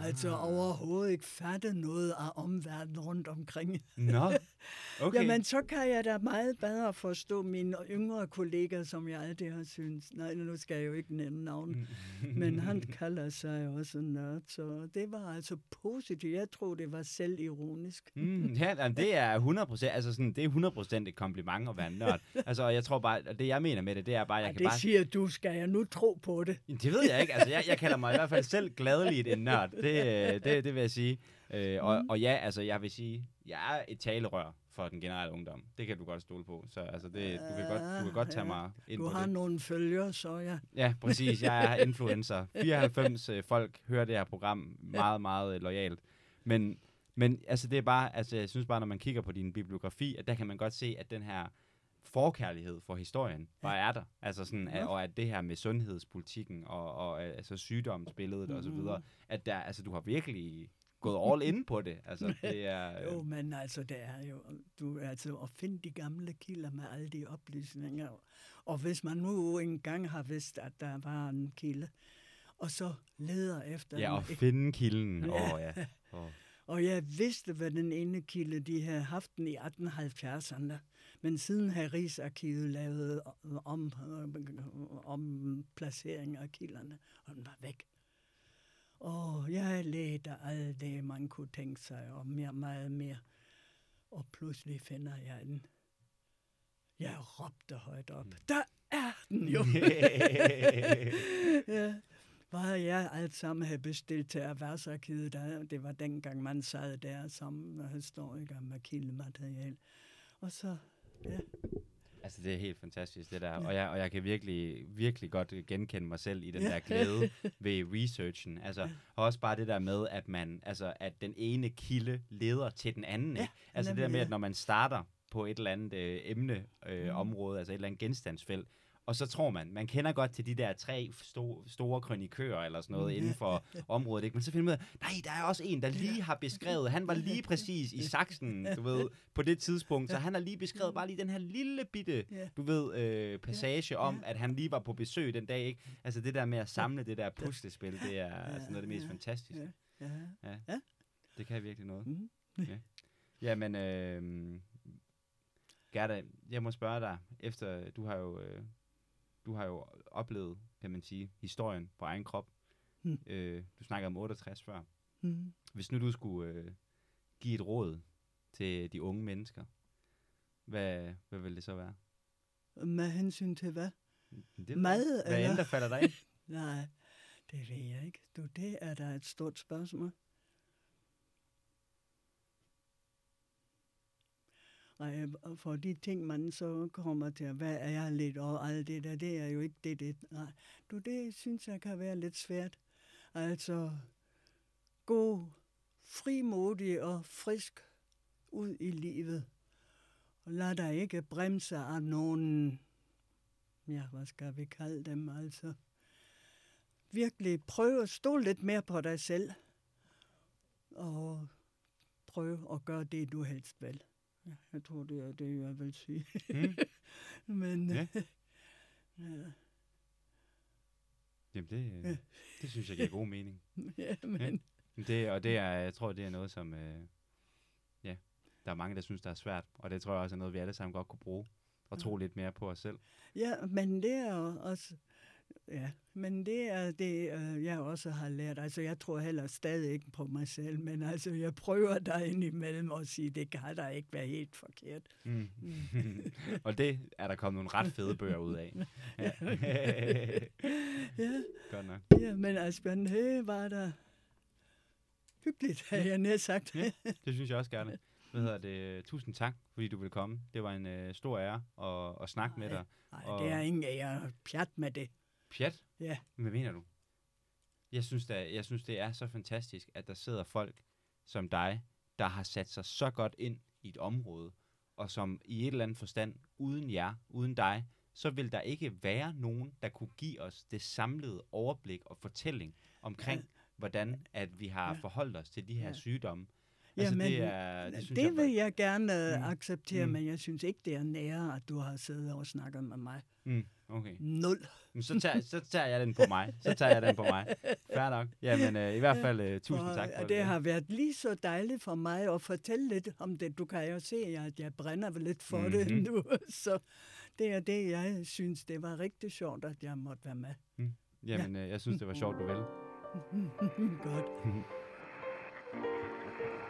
Altså Ah. overhovedet ikke fatte noget af omverdenen rundt omkring. Nå, *laughs* okay. Jamen, så kan jeg da meget bedre forstå mine yngre kolleger, som jeg altid har syntes. Nej, nu skal jeg jo ikke nævne navn. Men han *laughs* kalder sig også nørd, så det var altså positivt. Jeg tror, det var selvironisk. Mm, ja, *laughs* det er 100%, altså sådan, det er 100% et kompliment at være nørd. altså, og jeg tror bare, og det jeg mener med det, det er bare, jeg Og kan det bare... siger du, skal jeg nu tro på det? Det ved jeg ikke. Altså, jeg, jeg kalder mig i hvert fald selv gladeligt en nørd. Det, øh, det, det vil jeg sige. Øh, og, og ja, altså, jeg vil sige, jeg er et talerør for den generelle ungdom. Det kan du godt stole på. Så altså, det, du, kan godt, du kan godt tage Ja, mig ind Du har det. nogle følgere, så ja. Ja, præcis. Jeg er influencer. *laughs* 94 øh, folk hører det her program meget, meget øh, lojalt. Men, men altså, det er bare, altså, jeg synes bare, når man kigger på din bibliografi, at der kan man godt se, at den her forkærlighed for historien bare er der. Altså sådan, at, og at det her med sundhedspolitikken og, og øh, altså sygdomsbilledet og så Mhm. videre, at der, altså, du har virkelig gået all in på det. Altså, *laughs* det er... Jo, men altså, det er jo, du, altså, at finde de gamle kilder med alle de oplysninger. Og hvis man nu engang har vidst, at der var en kilde, og så leder efter Ja, den, og finde kilden. *laughs* Åh, Ja. oh, ja. Oh. Og jeg vidste, hvad den ene kilde, de havde haft den i 1870'erne. Men siden har Rigsarkivet lavet om, om placering af kilderne, og den var væk. Og jeg ledte alt det, man kunne tænke sig, og mere, meget mere. Og pludselig finder jeg den. Jeg råbte højt op. Der er den jo! *laughs* *laughs* ja. Hvad jeg alt sammen havde bestilt til erhvervsarkivet, der, det var dengang, man sad der som historiker med kildemateriale. Og så, ja, Altså, det er helt fantastisk, det der. Og, jeg, og jeg kan virkelig, virkelig godt genkende mig selv i den Ja. der glæde *laughs* ved researchen. Altså, og også bare det der med, at man, altså, at den ene kilde leder til den anden. Ja, ikke? altså, det der med, ja. at når man starter på et eller andet øh, emne, øh, Mhm. område, altså et eller andet genstandsfelt, og så tror man, man kender godt til de der tre store, store krønikører eller sådan noget Ja. inden for *laughs* området, ikke? men så finder man ud nej, der er også en, der lige har beskrevet, han var lige *laughs* præcis i saksen, du ved, på det tidspunkt, så han har lige beskrevet bare lige den her lille bitte, ja. du ved, øh, passage om, ja. at han lige var på besøg den dag, ikke? Altså det der med at samle det der puslespil, det er altså noget af det mest ja, fantastiske. ja. Det kan virkelig noget. Mm. Jamen, øh, Gerda, jeg må spørge dig, efter du har jo, øh, du har jo oplevet, kan man sige, historien på egen krop. Mm. Øh, du snakker om 68 før. Mm. Hvis nu du skulle øh, give et råd til de unge mennesker, hvad, hvad vil det så være? Med hensyn til hvad? Det, Mad, Hvad eller? end der falder dig ind? *laughs* Nej, det ved jeg ikke. Du, det er da et stort spørgsmål. Nej, øh, for de ting, man så kommer til, hvad er jeg lidt og alt det der, det er jo ikke det, det. Nej, du, det synes jeg kan være lidt svært. Altså, gå frimodig og frisk ud i livet. Og lad dig ikke bremse af nogen, ja, hvad skal vi kalde dem altså, virkelig prøv at stå lidt mere på dig selv. Og prøv at gøre det, du helst vil. Ja, jeg tror, det er det, jeg vil sige. Mm. *laughs* Men Ja. *laughs* ja, Jamen, det, øh, Ja. det synes jeg giver god mening. *laughs* ja, men Det, og det er, jeg tror, det er noget, som, øh, ja, der er mange, der synes, der er svært. Og det tror jeg også er noget, vi alle sammen godt kunne bruge. Og tro lidt mere på os selv. Ja, men det er også... Ja, men det er det, øh, jeg også har lært. Altså, jeg tror heller stadig ikke på mig selv, men altså, jeg prøver der indimellem at sige, det kan da ikke være helt forkert. Mm. *laughs* og det er der kommet nogle ret fede bøger ud af. *laughs* Ja. *laughs* Ja, Godt nok. ja men Asbjørn, det var da hyggeligt, har jeg nær sagt. Ja. Det synes jeg også gerne. Hvad hedder det? Tusind tak, fordi du ville komme. Det var en øh, stor ære at, at snakke med dig. Nej, Og- det er ingen ære. Pjat med det. Pjat? Ja. Hvad mener du? Jeg synes, da, jeg synes, det er så fantastisk, at der sidder folk som dig, der har sat sig så godt ind i et område, og som i et eller andet forstand, uden jer, uden dig, så vil der ikke være nogen, der kunne give os det samlede overblik og fortælling omkring, ja. hvordan at vi har Ja. forholdt os til de her Ja. sygdomme. Altså, Jamen, det, er, det, synes det jeg, vil jeg gerne Mm. mm. acceptere, Mm. men jeg synes ikke, det er nære, at du har siddet og snakket med mig. Mm, okay. Nul. Men så tager, så tager jeg den på mig. Så tager jeg den på mig. Fair nok. Jamen, øh, i hvert fald øh, tusind og, tak for og det har været lige så dejligt for mig at fortælle lidt om det. Du kan jo se, at jeg brænder lidt for mm-hmm. Mhm. det nu. *laughs* Så det er det, jeg synes, det var rigtig sjovt, at jeg måtte være med. Jamen, øh, jeg synes, det var sjovt, du vil. *laughs* Godt. *laughs*